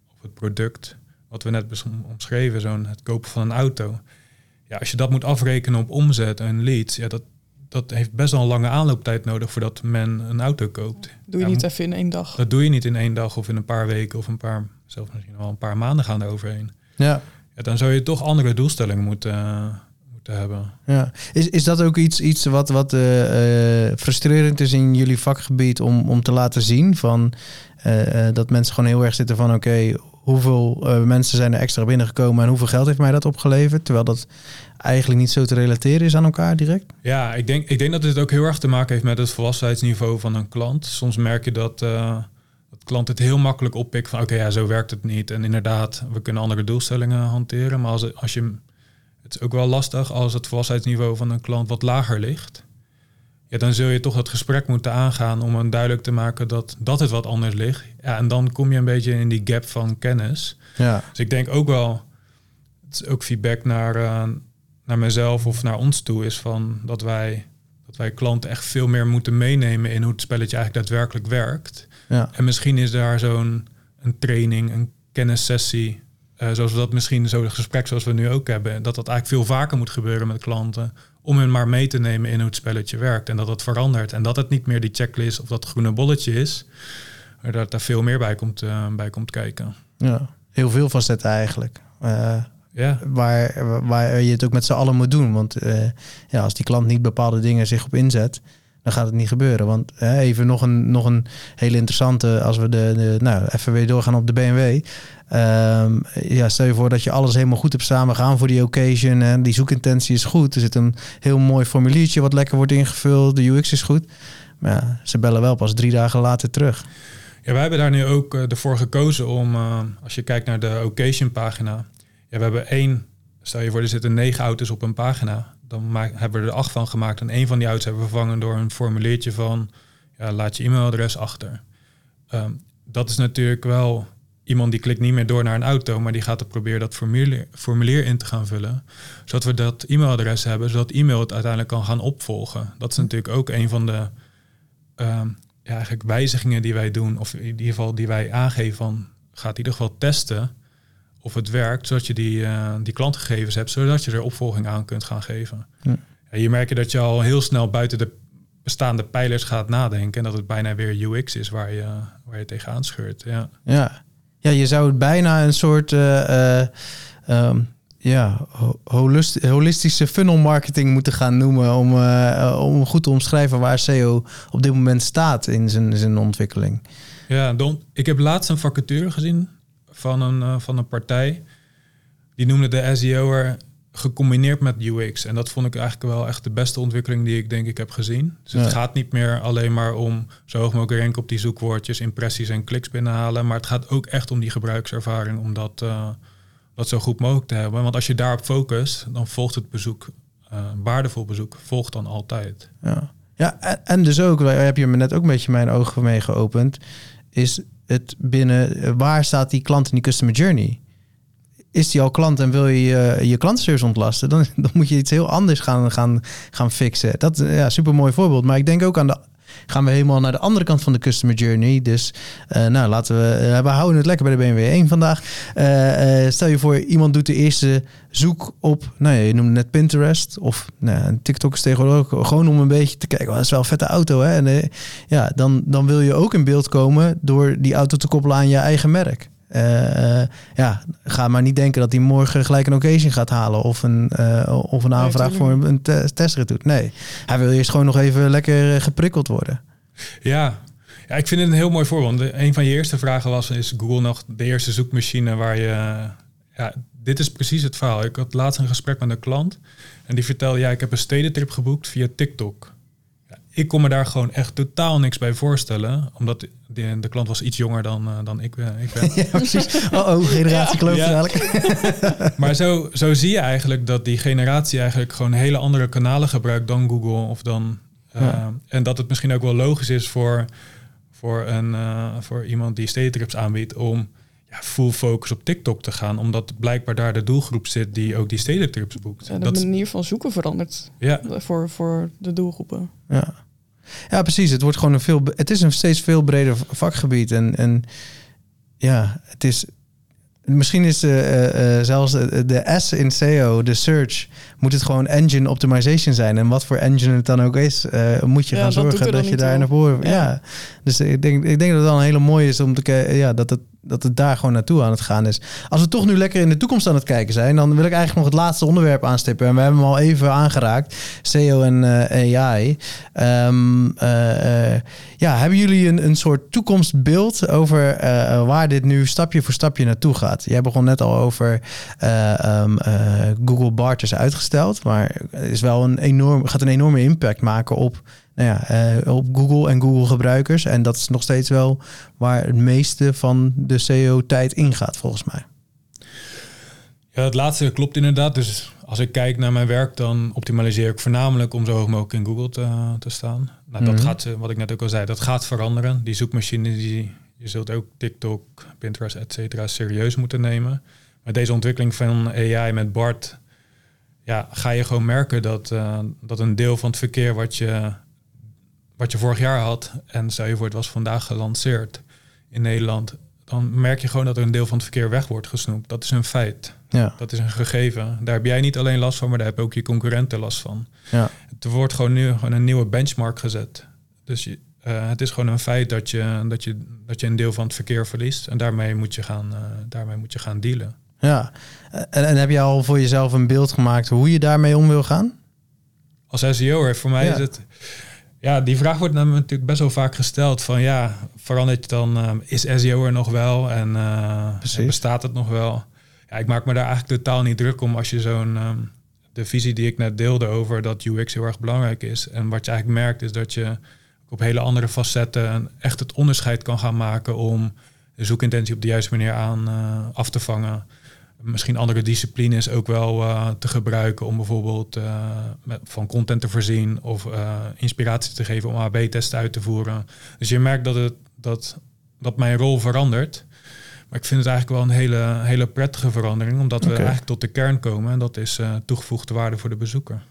of het product, wat we net omschreven, zo'n het kopen van een auto. Ja, als je dat moet afrekenen op omzet en leads, ja, dat, dat heeft best wel een lange aanlooptijd nodig voordat men een auto koopt. Doe je niet even in één dag. Dat doe je niet in één dag of in een paar weken of een paar zelfs misschien wel een paar maanden gaan er overheen. Ja. ja dan zou je toch andere doelstellingen moeten, moeten hebben. Ja. Is, is dat ook iets, iets wat, wat uh, frustrerend is in jullie vakgebied om, om te laten zien? Van, uh, dat mensen gewoon heel erg zitten van oké, hoeveel mensen zijn er extra binnengekomen en hoeveel geld heeft mij dat opgeleverd? Terwijl dat eigenlijk niet zo te relateren is aan elkaar direct? Ja, ik denk, ik denk dat het ook heel erg te maken heeft met het volwassenheidsniveau van een klant. Soms merk je dat klant het heel makkelijk oppikt van oké, ja, zo werkt het niet. En inderdaad, we kunnen andere doelstellingen hanteren. Maar als, als je, het ook wel lastig als het volwassenheidsniveau van een klant wat lager ligt. Ja, dan zul je toch het gesprek moeten aangaan om hem duidelijk te maken dat, dat het wat anders ligt. Ja, en dan kom je een beetje in die gap van kennis. Ja. Dus ik denk ook wel, het is ook feedback naar, uh, naar mezelf of naar ons toe, is van dat wij, dat wij klanten echt veel meer moeten meenemen in hoe het spelletje eigenlijk daadwerkelijk werkt. Ja. En misschien is daar zo'n een training, een kennissessie uh, zoals we dat misschien zo'n gesprek zoals we nu ook hebben, dat dat eigenlijk veel vaker moet gebeuren met klanten. Om hen maar mee te nemen in hoe het spelletje werkt. En dat het verandert. En dat het niet meer die checklist of dat groene bolletje is. Maar dat daar veel meer bij komt, uh, bij komt kijken. Ja, heel veel facetten eigenlijk. Uh, ja. waar, waar je het ook met z'n allen moet doen. Want ja, als die klant niet bepaalde dingen zich op inzet, dan gaat het niet gebeuren. Want even nog een, nog een hele interessante, als we de, de nou, even weer doorgaan op de BMW. Um, ja, stel je voor dat je alles helemaal goed hebt samengaan voor die occasion. En die zoekintentie is goed. Er zit een heel mooi formuliertje wat lekker wordt ingevuld. De UX is goed. Maar ja, ze bellen wel pas drie dagen later terug. Ja, wij hebben daar nu ook uh, ervoor gekozen om, uh, als je kijkt naar de occasion pagina. Ja, we hebben één, stel je voor, er zitten negen auto's op een pagina dan maak, hebben we er acht van gemaakt. En een van die auto's hebben we vervangen door een formuliertje van ja, laat je e-mailadres achter. Um, dat is natuurlijk wel iemand die klikt niet meer door naar een auto, maar die gaat het proberen dat formulier, formulier in te gaan vullen. Zodat we dat e-mailadres hebben, zodat e-mail het uiteindelijk kan gaan opvolgen. Dat is natuurlijk ook een van de um, ja, eigenlijk wijzigingen die wij doen, of in ieder geval die wij aangeven van gaat in ieder geval testen of het werkt, zodat je die, uh, die klantgegevens hebt, zodat je er opvolging aan kunt gaan geven. Ja. En je merkt dat je al heel snel buiten de bestaande pijlers gaat nadenken en dat het bijna weer UX is waar je, waar je tegenaan scheurt. Ja. Ja. Ja, je zou het bijna een soort uh, um, ja, holistische funnel marketing moeten gaan noemen om, uh, om goed te omschrijven waar SEO op dit moment staat in zijn, zijn ontwikkeling. Ja, Don, ik heb laatst een vacature gezien van een, van een partij. Die noemde de SEO'er gecombineerd met UX. En dat vond ik eigenlijk wel echt de beste ontwikkeling die ik denk ik heb gezien. Dus het gaat niet meer alleen maar om zo hoog mogelijk ranken op die zoekwoordjes, impressies en kliks binnenhalen. Maar het gaat ook echt om die gebruikservaring, om dat, uh, dat zo goed mogelijk te hebben. Want als je daarop focust, dan volgt het bezoek, uh, waardevol bezoek, volgt dan altijd. Ja, ja en dus ook, daar heb je me net ook een beetje mijn ogen mee geopend, is het binnen, waar staat die klant in die customer journey? Is die al klant en wil je je, klantenservice ontlasten, dan, dan moet je iets heel anders gaan, gaan, gaan fixen. Dat is ja, super mooi voorbeeld. Maar ik denk ook aan de gaan we helemaal naar de andere kant van de customer journey. Dus uh, nou, laten we, uh, we houden het lekker bij de BMW 1 vandaag. Stel je voor, iemand doet de eerste zoek op, nou ja, je noemde net Pinterest of nou, TikTok is tegenwoordig gewoon om een beetje te kijken, oh, dat is wel een vette auto hè. En ja, dan, dan wil je ook in beeld komen door die auto te koppelen aan je eigen merk. Uh, ja, ga maar niet denken dat hij morgen gelijk een occasion gaat halen of een, uh, of een aanvraag nee, voor een testrit doet. Nee, hij wil eerst gewoon nog even lekker geprikkeld worden. Ja. ja, ik vind het een heel mooi voorbeeld. Een van je eerste vragen was, is Google nog de eerste zoekmachine waar je... Ja, dit is precies het verhaal. Ik had laatst een gesprek met een klant en die vertelde, ja, ik heb een stedentrip geboekt via TikTok ik kon me daar gewoon echt totaal niks bij voorstellen. Omdat de, de klant was iets jonger dan, uh, dan ik, ben, ik ben. ja, precies. Oh, oh generatie ja. eigenlijk. maar zo, zo zie je eigenlijk dat die generatie eigenlijk gewoon hele andere kanalen gebruikt dan Google. Of dan, uh, ja. En dat het misschien ook wel logisch is voor, voor, een, uh, voor iemand die stedentrips aanbiedt om ja, full focus op TikTok te gaan. Omdat blijkbaar daar de doelgroep zit die ook die stedentrips boekt. Ja, de dat manier van zoeken verandert ja. voor, voor de doelgroepen. Ja. Ja, precies. Het wordt gewoon een veel. Het is een steeds veel breder vakgebied. En, en ja, het is. Misschien is uh, uh, zelfs de S in SEO, de search, moet het gewoon engine optimization zijn. En wat voor engine het dan ook is, uh, moet je ja, gaan zorgen dat je daar naar voren. Ja. ja. Dus ik denk, ik denk dat het wel een hele mooie is om te kijken. Ja, dat het dat het daar gewoon naartoe aan het gaan is. Als we toch nu lekker in de toekomst aan het kijken zijn, dan wil ik eigenlijk nog het laatste onderwerp aanstippen. En we hebben hem al even aangeraakt: SEO en uh, AI. Um, uh, uh, ja, hebben jullie een, een soort toekomstbeeld over waar dit nu stapje voor stapje naartoe gaat? Jij begon net al over um, Google Bart is uitgesteld, maar is wel een enorm, gaat een enorme impact maken op nou ja, uh, op Google en Google gebruikers. En dat is nog steeds wel waar het meeste van de SEO-tijd ingaat, volgens mij. Ja, het laatste klopt inderdaad. Dus als ik kijk naar mijn werk, dan optimaliseer ik voornamelijk om zo hoog mogelijk in Google te, te staan. Nou, dat mm -hmm. gaat, wat ik net ook al zei, dat gaat veranderen. Die zoekmachine, die, je zult ook TikTok, Pinterest, et cetera, serieus moeten nemen. Met deze ontwikkeling van AI met BART, ja, ga je gewoon merken dat, uh, dat een deel van het verkeer wat je wat je vorig jaar had, en stel je voor het was vandaag gelanceerd in Nederland, dan merk je gewoon dat er een deel van het verkeer weg wordt gesnoept. Dat is een feit. Ja. Dat is een gegeven. Daar heb jij niet alleen last van, maar daar hebben ook je concurrenten last van. Ja. Er wordt gewoon nu gewoon een nieuwe benchmark gezet. Dus je, uh, het is gewoon een feit dat je, dat, je, dat je een deel van het verkeer verliest. En daarmee moet je gaan, uh, daarmee moet je gaan dealen. Ja, en, en, heb je al voor jezelf een beeld gemaakt hoe je daarmee om wil gaan? Als SEO, voor mij Ja. is het... Ja, die vraag wordt namelijk natuurlijk best wel vaak gesteld. Van ja, verandert je dan... eh, is SEO er nog wel? En, eh, en bestaat het nog wel? Ja, ik maak me daar eigenlijk totaal niet druk om als je zo'n... ehm, de visie die ik net deelde over dat UX heel erg belangrijk is. En wat je eigenlijk merkt is dat je op hele andere facetten echt het onderscheid kan gaan maken om de zoekintentie op de juiste manier aan eh, af te vangen. Misschien andere disciplines ook wel eh, te gebruiken om bijvoorbeeld eh, met, van content te voorzien of eh, inspiratie te geven om AB-testen uit te voeren. Dus je merkt dat, het, dat, dat mijn rol verandert. Maar ik vind het eigenlijk wel een hele, hele prettige verandering, omdat we eigenlijk tot de kern komen en dat is toegevoegde waarde voor de bezoeker.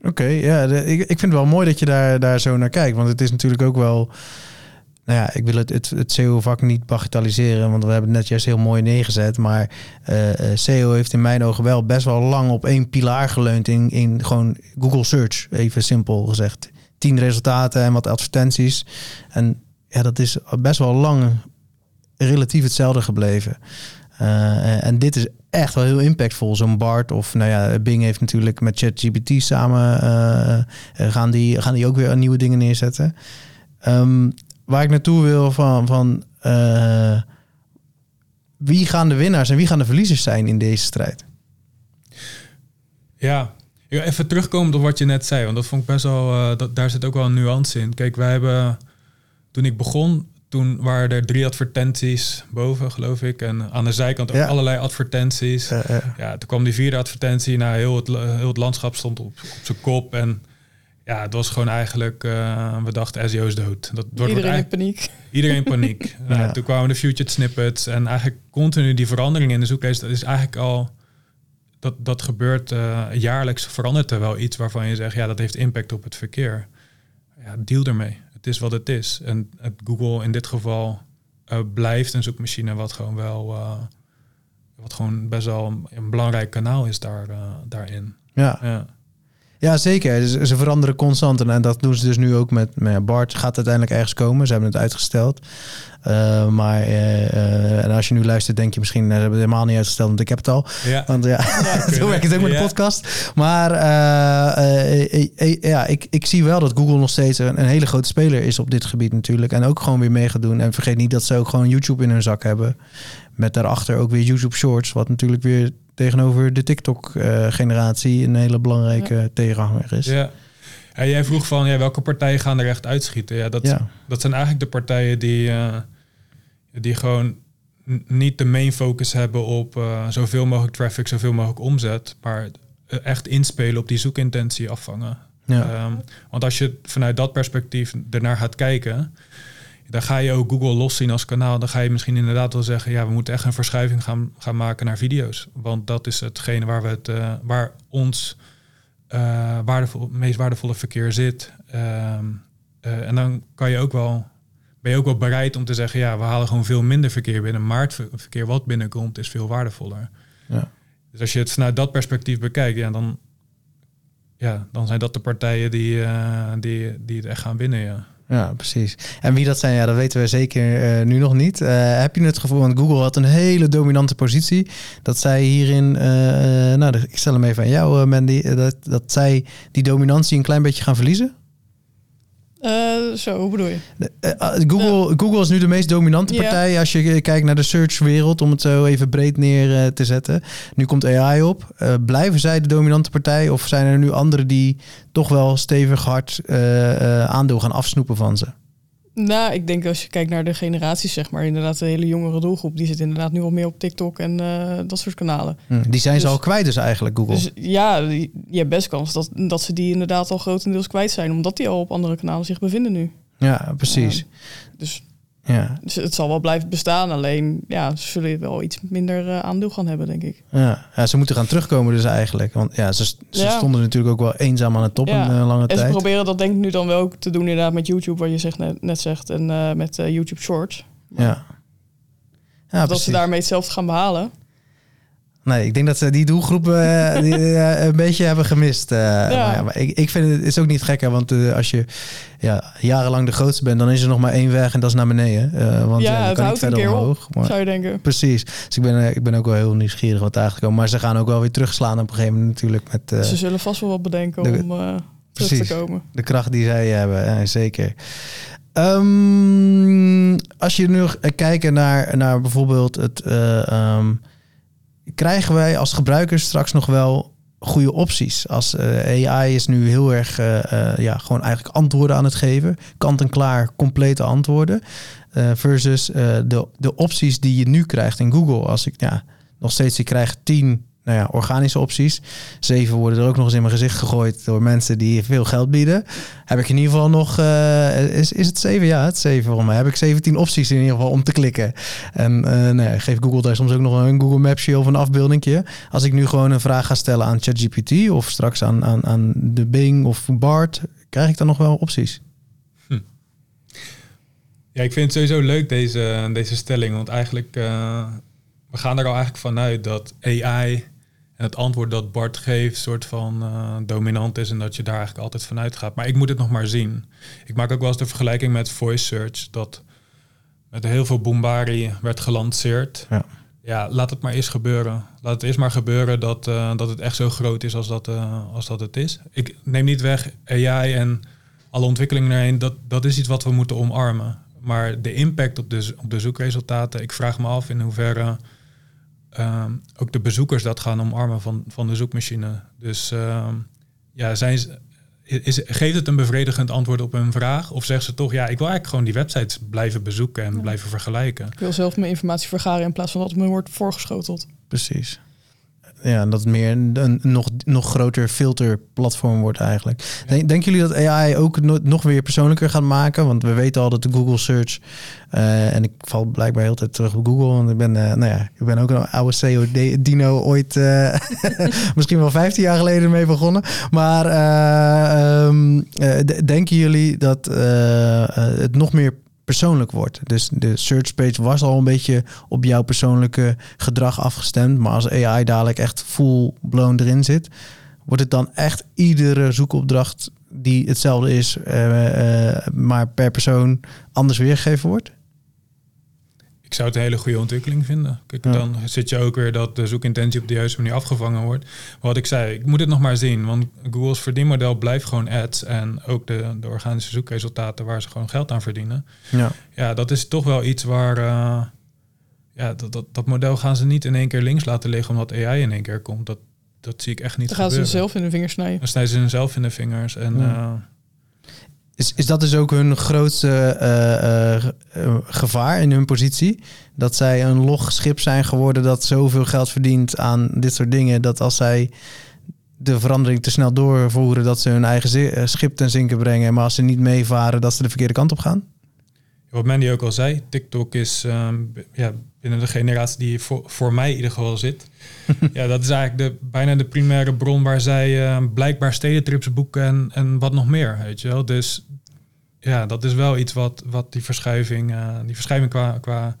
Oké, ja, de- ik, ik vind het wel mooi dat je daar, daar zo naar kijkt. Want het is natuurlijk ook wel. Nou ja, ik wil het, het, het SEO-vak niet bagatelliseren, want we hebben het net juist heel mooi neergezet. Maar eh, eh, SEO heeft in mijn ogen wel best wel lang op één pilaar geleund in, in gewoon Google Search, even simpel gezegd. Tien resultaten en wat advertenties. En ja, dat is best wel lang relatief hetzelfde gebleven. Eh, en dit is echt wel heel impactvol. Zo'n Bart of nou ja, Bing heeft natuurlijk met ChatGPT samen eh, eh, gaan, die, gaan die ook weer nieuwe dingen neerzetten. Ehm, waar ik naartoe wil van, van eh, wie gaan de winnaars en wie gaan de verliezers zijn in deze strijd? Ja, Ja, even terugkomen op wat je net zei, want dat vond ik best wel, eh, dat, daar zit ook wel een nuance in. Kijk, wij hebben, toen ik begon, toen waren er drie advertenties boven, geloof ik, en aan de zijkant ook Ja. allerlei advertenties. Ja, toen kwam die vierde advertentie, nou, heel het, heel het landschap stond op, op zijn kop en ja, het was gewoon eigenlijk, eh, we dachten SEO is dood. Dat wordt Iedereen in paniek. Iedereen in paniek. Nou, Ja. Toen kwamen de featured snippets en eigenlijk continu die verandering in de zoeklijst. Dat is eigenlijk al, dat, dat gebeurt eh, jaarlijks verandert er wel iets waarvan je zegt, ja, dat heeft impact op het verkeer. Ja, deal ermee. Het is wat het is. En het Google in dit geval eh, blijft een zoekmachine wat gewoon wel, eh, wat gewoon best wel een, een belangrijk kanaal is daar, eh, daarin. ja. Ja. Ja, zeker. Ze, ze veranderen constant. En dat doen ze dus nu ook met, met Bart. Gaat uiteindelijk ergens komen. Ze hebben het uitgesteld. Uh, maar uh, uh, en als je nu luistert, denk je misschien... Ze hebben het helemaal niet uitgesteld, want ik heb het al. Ja. Want ja, ja zo werkt het ook met de podcast. Maar ja, ik, ik zie wel dat Google nog steeds een, een, hele grote speler is op dit gebied natuurlijk. En ook gewoon weer mee gaat doen. En vergeet niet dat ze ook gewoon YouTube in hun zak hebben. Met daarachter ook weer YouTube Shorts. Wat natuurlijk weer tegenover de TikTok-generatie een hele belangrijke ja. tegenhanger is. Ja. En jij vroeg van ja, welke partijen gaan er echt uitschieten? Ja, dat, ja. dat zijn eigenlijk de partijen die, uh, die gewoon niet de main focus hebben op uh, zoveel mogelijk traffic, zoveel mogelijk omzet, maar echt inspelen op die zoekintentie afvangen. Ja. Um, want als je vanuit dat perspectief ernaar gaat kijken, dan ga je ook Google los zien als kanaal. Dan ga je misschien inderdaad wel zeggen, ja, we moeten echt een verschuiving gaan, gaan maken naar video's. Want dat is hetgene waar we het, uh, waar ons uh, waardevol, meest waardevolle verkeer zit. Um, uh, en dan kan je ook wel, ben je ook wel bereid om te zeggen, ja, we halen gewoon veel minder verkeer binnen, maar het verkeer wat binnenkomt is veel waardevoller. Ja. Dus als je het vanuit dat perspectief bekijkt, ja, dan, ja, dan zijn dat de partijen die, die, die het echt gaan winnen. Ja. Ja, precies. En wie dat zijn, ja, dat weten we zeker uh, nu nog niet. Uh, heb je het gevoel, want Google had een hele dominante positie, dat zij hierin, uh, nou, ik stel hem even aan jou, Mandy, dat, dat zij die dominantie een klein beetje gaan verliezen? Uh, zo, hoe bedoel je? Uh, Google, uh, Google is nu de meest dominante partij yeah. als je kijkt naar de searchwereld, om het zo even breed neer uh, te zetten. Nu komt AI op. Uh, blijven zij de dominante partij of zijn er nu anderen die toch wel stevig hard uh, aandeel gaan afsnoepen van ze? Nou, ik denk als je kijkt naar de generaties, zeg maar, inderdaad de hele jongere doelgroep, die zit inderdaad nu al meer op TikTok en uh, dat soort kanalen. Hm, die zijn dus, ze al kwijt dus eigenlijk, Google. Dus ja, je hebt best kans dat, dat ze die inderdaad al grotendeels kwijt zijn, omdat die al op andere kanalen zich bevinden nu. Ja, precies. Uh, dus, ja. dus het zal wel blijven bestaan, alleen ja, ze zullen wel iets minder uh, aandeel gaan hebben, denk ik. Ja. ja, ze moeten gaan terugkomen dus eigenlijk. Want ja, ze, ze ja. stonden natuurlijk ook wel eenzaam aan de top ja. een uh, lange en tijd. En ze proberen dat denk ik nu dan wel ook te doen inderdaad met YouTube, wat je zegt, net, net zegt, en uh, met YouTube Shorts. Maar, ja. Ja, dat precies. ze daarmee hetzelfde gaan behalen. Nee, ik denk dat ze die doelgroep eh, die, eh, een beetje hebben gemist. eh. Maar, ja, maar ik, ik vind het is ook niet gek, hè, want als je ja, jarenlang de grootste bent, dan is er nog maar één weg en dat is naar beneden. Want Ja, ja, je het kan houdt niet verder op. omhoog. Maar, Zou je denken. precies. Dus ik ben, ik ben ook wel heel nieuwsgierig wat daar gaat komen. Maar ze gaan ook wel weer terugslaan op een gegeven moment natuurlijk met Ze zullen vast wel wat bedenken de- om terug Precies. te komen. de kracht die zij hebben. Zeker. Ehm, als je nu kijkt naar, naar bijvoorbeeld het... eh, ehm, krijgen wij als gebruikers straks nog wel goede opties? Als eh, AI is nu heel erg eh, eh, ja, gewoon eigenlijk antwoorden aan het geven. Kant-en-klaar complete antwoorden. Versus de, de opties die je nu krijgt in Google. Als ik ja, nog steeds, ik krijg tien nou ja, organische opties. Zeven worden er ook nog eens in mijn gezicht gegooid door mensen die veel geld bieden. Heb ik in ieder geval nog, eh, is, is het zeven? Ja, het zeven voor mij. Heb ik 17 opties in ieder geval om te klikken. En eh nee, geef Google daar soms ook nog een Google Mapsje of een afbeeldingje. Als ik nu gewoon een vraag ga stellen aan ChatGPT of straks aan, aan, aan de Bing of Bart, krijg ik dan nog wel opties. Ja, ik vind het sowieso leuk deze, deze stelling. Want eigenlijk, eh, we gaan er al eigenlijk vanuit dat AI en het antwoord dat Bart geeft, soort van eh, dominant is en dat je daar eigenlijk altijd vanuit gaat. Maar ik moet het nog maar zien. Ik maak ook wel eens de vergelijking met voice search, dat met heel veel bombardie werd gelanceerd. Ja. Ja, laat het maar eens gebeuren. Laat het eerst maar gebeuren dat, eh, dat het echt zo groot is als dat, eh, als dat het is. Ik neem niet weg AI en alle ontwikkelingen erheen, dat, dat is iets wat we moeten omarmen. Maar de impact op de, op de zoekresultaten, ik vraag me af in hoeverre ehm, ook de bezoekers dat gaan omarmen van, van de zoekmachine. Dus ehm, ja, zijn ze, is, geeft het een bevredigend antwoord op hun vraag? Of zeggen ze toch, ja, ik wil eigenlijk gewoon die websites blijven bezoeken en Ja. blijven vergelijken? Ik wil zelf mijn informatie vergaren in plaats van dat het me wordt voorgeschoteld. Precies. Ja, dat het meer een, een nog, nog groter filterplatform wordt eigenlijk. Denk, denken jullie dat AI ook no- nog weer persoonlijker gaat maken? Want we weten al dat de Google Search... eh, en ik val blijkbaar heel tijd terug op Google. Want ik ben, eh, nou ja, ik ben ook een oude CEO-dino ooit... eh, misschien wel 15 jaar geleden mee begonnen. Maar eh, ehm, eh, denken jullie dat het nog meer persoonlijk wordt? Dus de search page was al een beetje op jouw persoonlijke gedrag afgestemd. Maar als AI dadelijk echt full blown erin zit, wordt het dan echt iedere zoekopdracht die hetzelfde is, eh, eh, maar per persoon anders weergegeven wordt? Ik zou het een hele goede ontwikkeling vinden. Kijk, Ja. dan zit je ook weer dat de zoekintentie op de juiste manier afgevangen wordt. Maar wat ik zei, ik moet het nog maar zien. Want Google's verdienmodel blijft gewoon ads. En ook de, de organische zoekresultaten waar ze gewoon geld aan verdienen. Ja. Ja, dat is toch wel iets waar... eh, ja, dat, dat, dat model gaan ze niet in één keer links laten liggen omdat AI in één keer komt. Dat, dat zie ik echt niet Dan gaan ze gebeuren. zelf in de vingers snijden. Dan snijden ze hunzelf in de vingers. En Ja. eh, Is, is dat dus ook hun grootste eh, eh, eh, gevaar in hun positie? Dat zij een log schip zijn geworden dat zoveel geld verdient aan dit soort dingen, dat als zij de verandering te snel doorvoeren, dat ze hun eigen schip ten zinken brengen, maar als ze niet meevaren, dat ze de verkeerde kant op gaan? Wat Mandy ook al zei, TikTok is ehm, ja, binnen de generatie die voor, voor mij in ieder geval zit. ja, dat is eigenlijk de, bijna de primaire bron waar zij ehm, blijkbaar stedentrips boeken en, en wat nog meer, weet je wel. Dus ja, dat is wel iets wat, wat die verschuiving, eh, die verschuiving qua, qua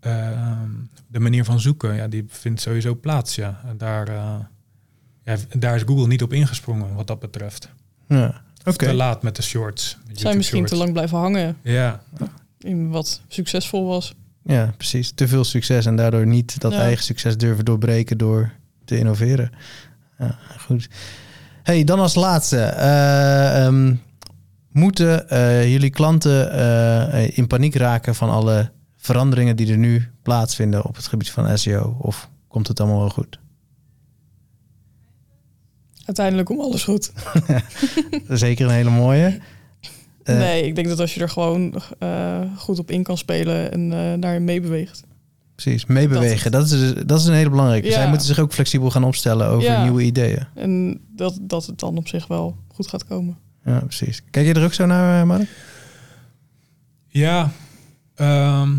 ehm, de manier van zoeken, ja, die vindt sowieso plaats, ja. En daar, eh, ja, daar is Google niet op ingesprongen wat dat betreft. Ja, oké. Te laat met de shorts. met Zijn misschien te lang blijven hangen Ja, in wat succesvol was. Ja, precies. Te veel succes en daardoor niet dat Ja. eigen succes durven doorbreken door te innoveren. Ja, goed. Hey, dan als laatste. eh, ehm, moeten eh, jullie klanten eh, in paniek raken van alle veranderingen die er nu plaatsvinden op het gebied van SEO? Of komt het allemaal wel goed? Uiteindelijk komt alles goed. Zeker een hele mooie. Eh, nee, ik denk dat als je er gewoon eh, goed op in kan spelen en eh daarin meebeweegt. Precies, meebewegen. Dat, is, dus- dat is een hele belangrijke. Ja. Zij moeten zich ook flexibel gaan opstellen over Ja. nieuwe ideeën. En dat, dat het dan op zich wel goed gaat komen. Ja, precies. Kijk je er ook zo naar, Mark? Ja, ehm,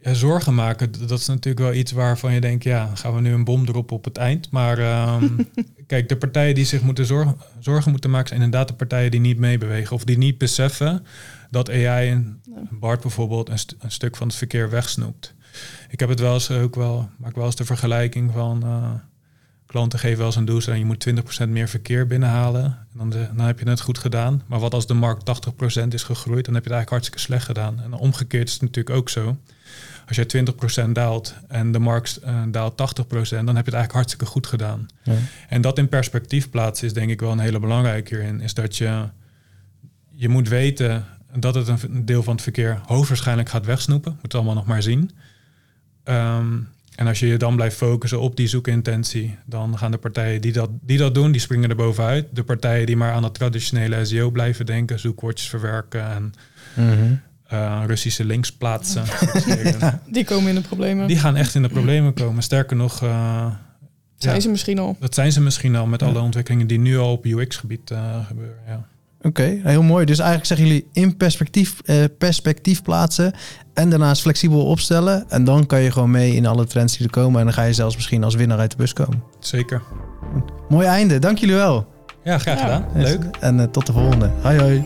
ja, zorgen maken, dat is natuurlijk wel iets waarvan je denkt, ja, gaan we nu een bom erop op het eind. Maar ehm, kijk, de partijen die zich moeten zorgen, zorgen moeten maken, zijn inderdaad de partijen die niet meebewegen of die niet beseffen dat AI en Ja. BART bijvoorbeeld een, st- een stuk van het verkeer wegsnoept. Ik heb het wel eens ook wel, maak wel eens de vergelijking van uh, klanten geven wel eens een doelstelling, je moet 20% meer verkeer binnenhalen. En dan, de, dan heb je het goed gedaan. Maar wat als de markt 80% is gegroeid, dan heb je het eigenlijk hartstikke slecht gedaan. En omgekeerd is het natuurlijk ook zo. Als jij 20% daalt en de markt uh, daalt 80%, dan heb je het eigenlijk hartstikke goed gedaan. Ja. En dat in perspectief plaatsen is denk ik wel een hele belangrijke hierin. Is dat je, je moet weten dat het een deel van het verkeer hoogstwaarschijnlijk gaat wegsnoepen. Moet het allemaal nog maar zien. Um, en als je je dan blijft focussen op die zoekintentie, dan gaan de partijen die dat, die dat doen, die springen er bovenuit. De partijen die maar aan dat traditionele SEO blijven denken, zoekwoordjes verwerken en mm Russische links plaatsen. Die komen in de problemen. Die gaan echt in de problemen komen. Sterker nog. Uh, zijn ja, ze misschien al? Dat zijn ze misschien al met alle ontwikkelingen die nu al op UX-gebied uh, gebeuren. Ja. Oké, heel mooi. Dus eigenlijk zeggen jullie in perspectief, uh, perspectief plaatsen en daarnaast flexibel opstellen. En dan kan je gewoon mee in alle trends die er komen. En dan ga je zelfs misschien als winnaar uit de bus komen. Zeker. Mooi einde. Dank jullie wel. Ja, graag gedaan. Leuk. En uh, tot de volgende. Hoi hoi.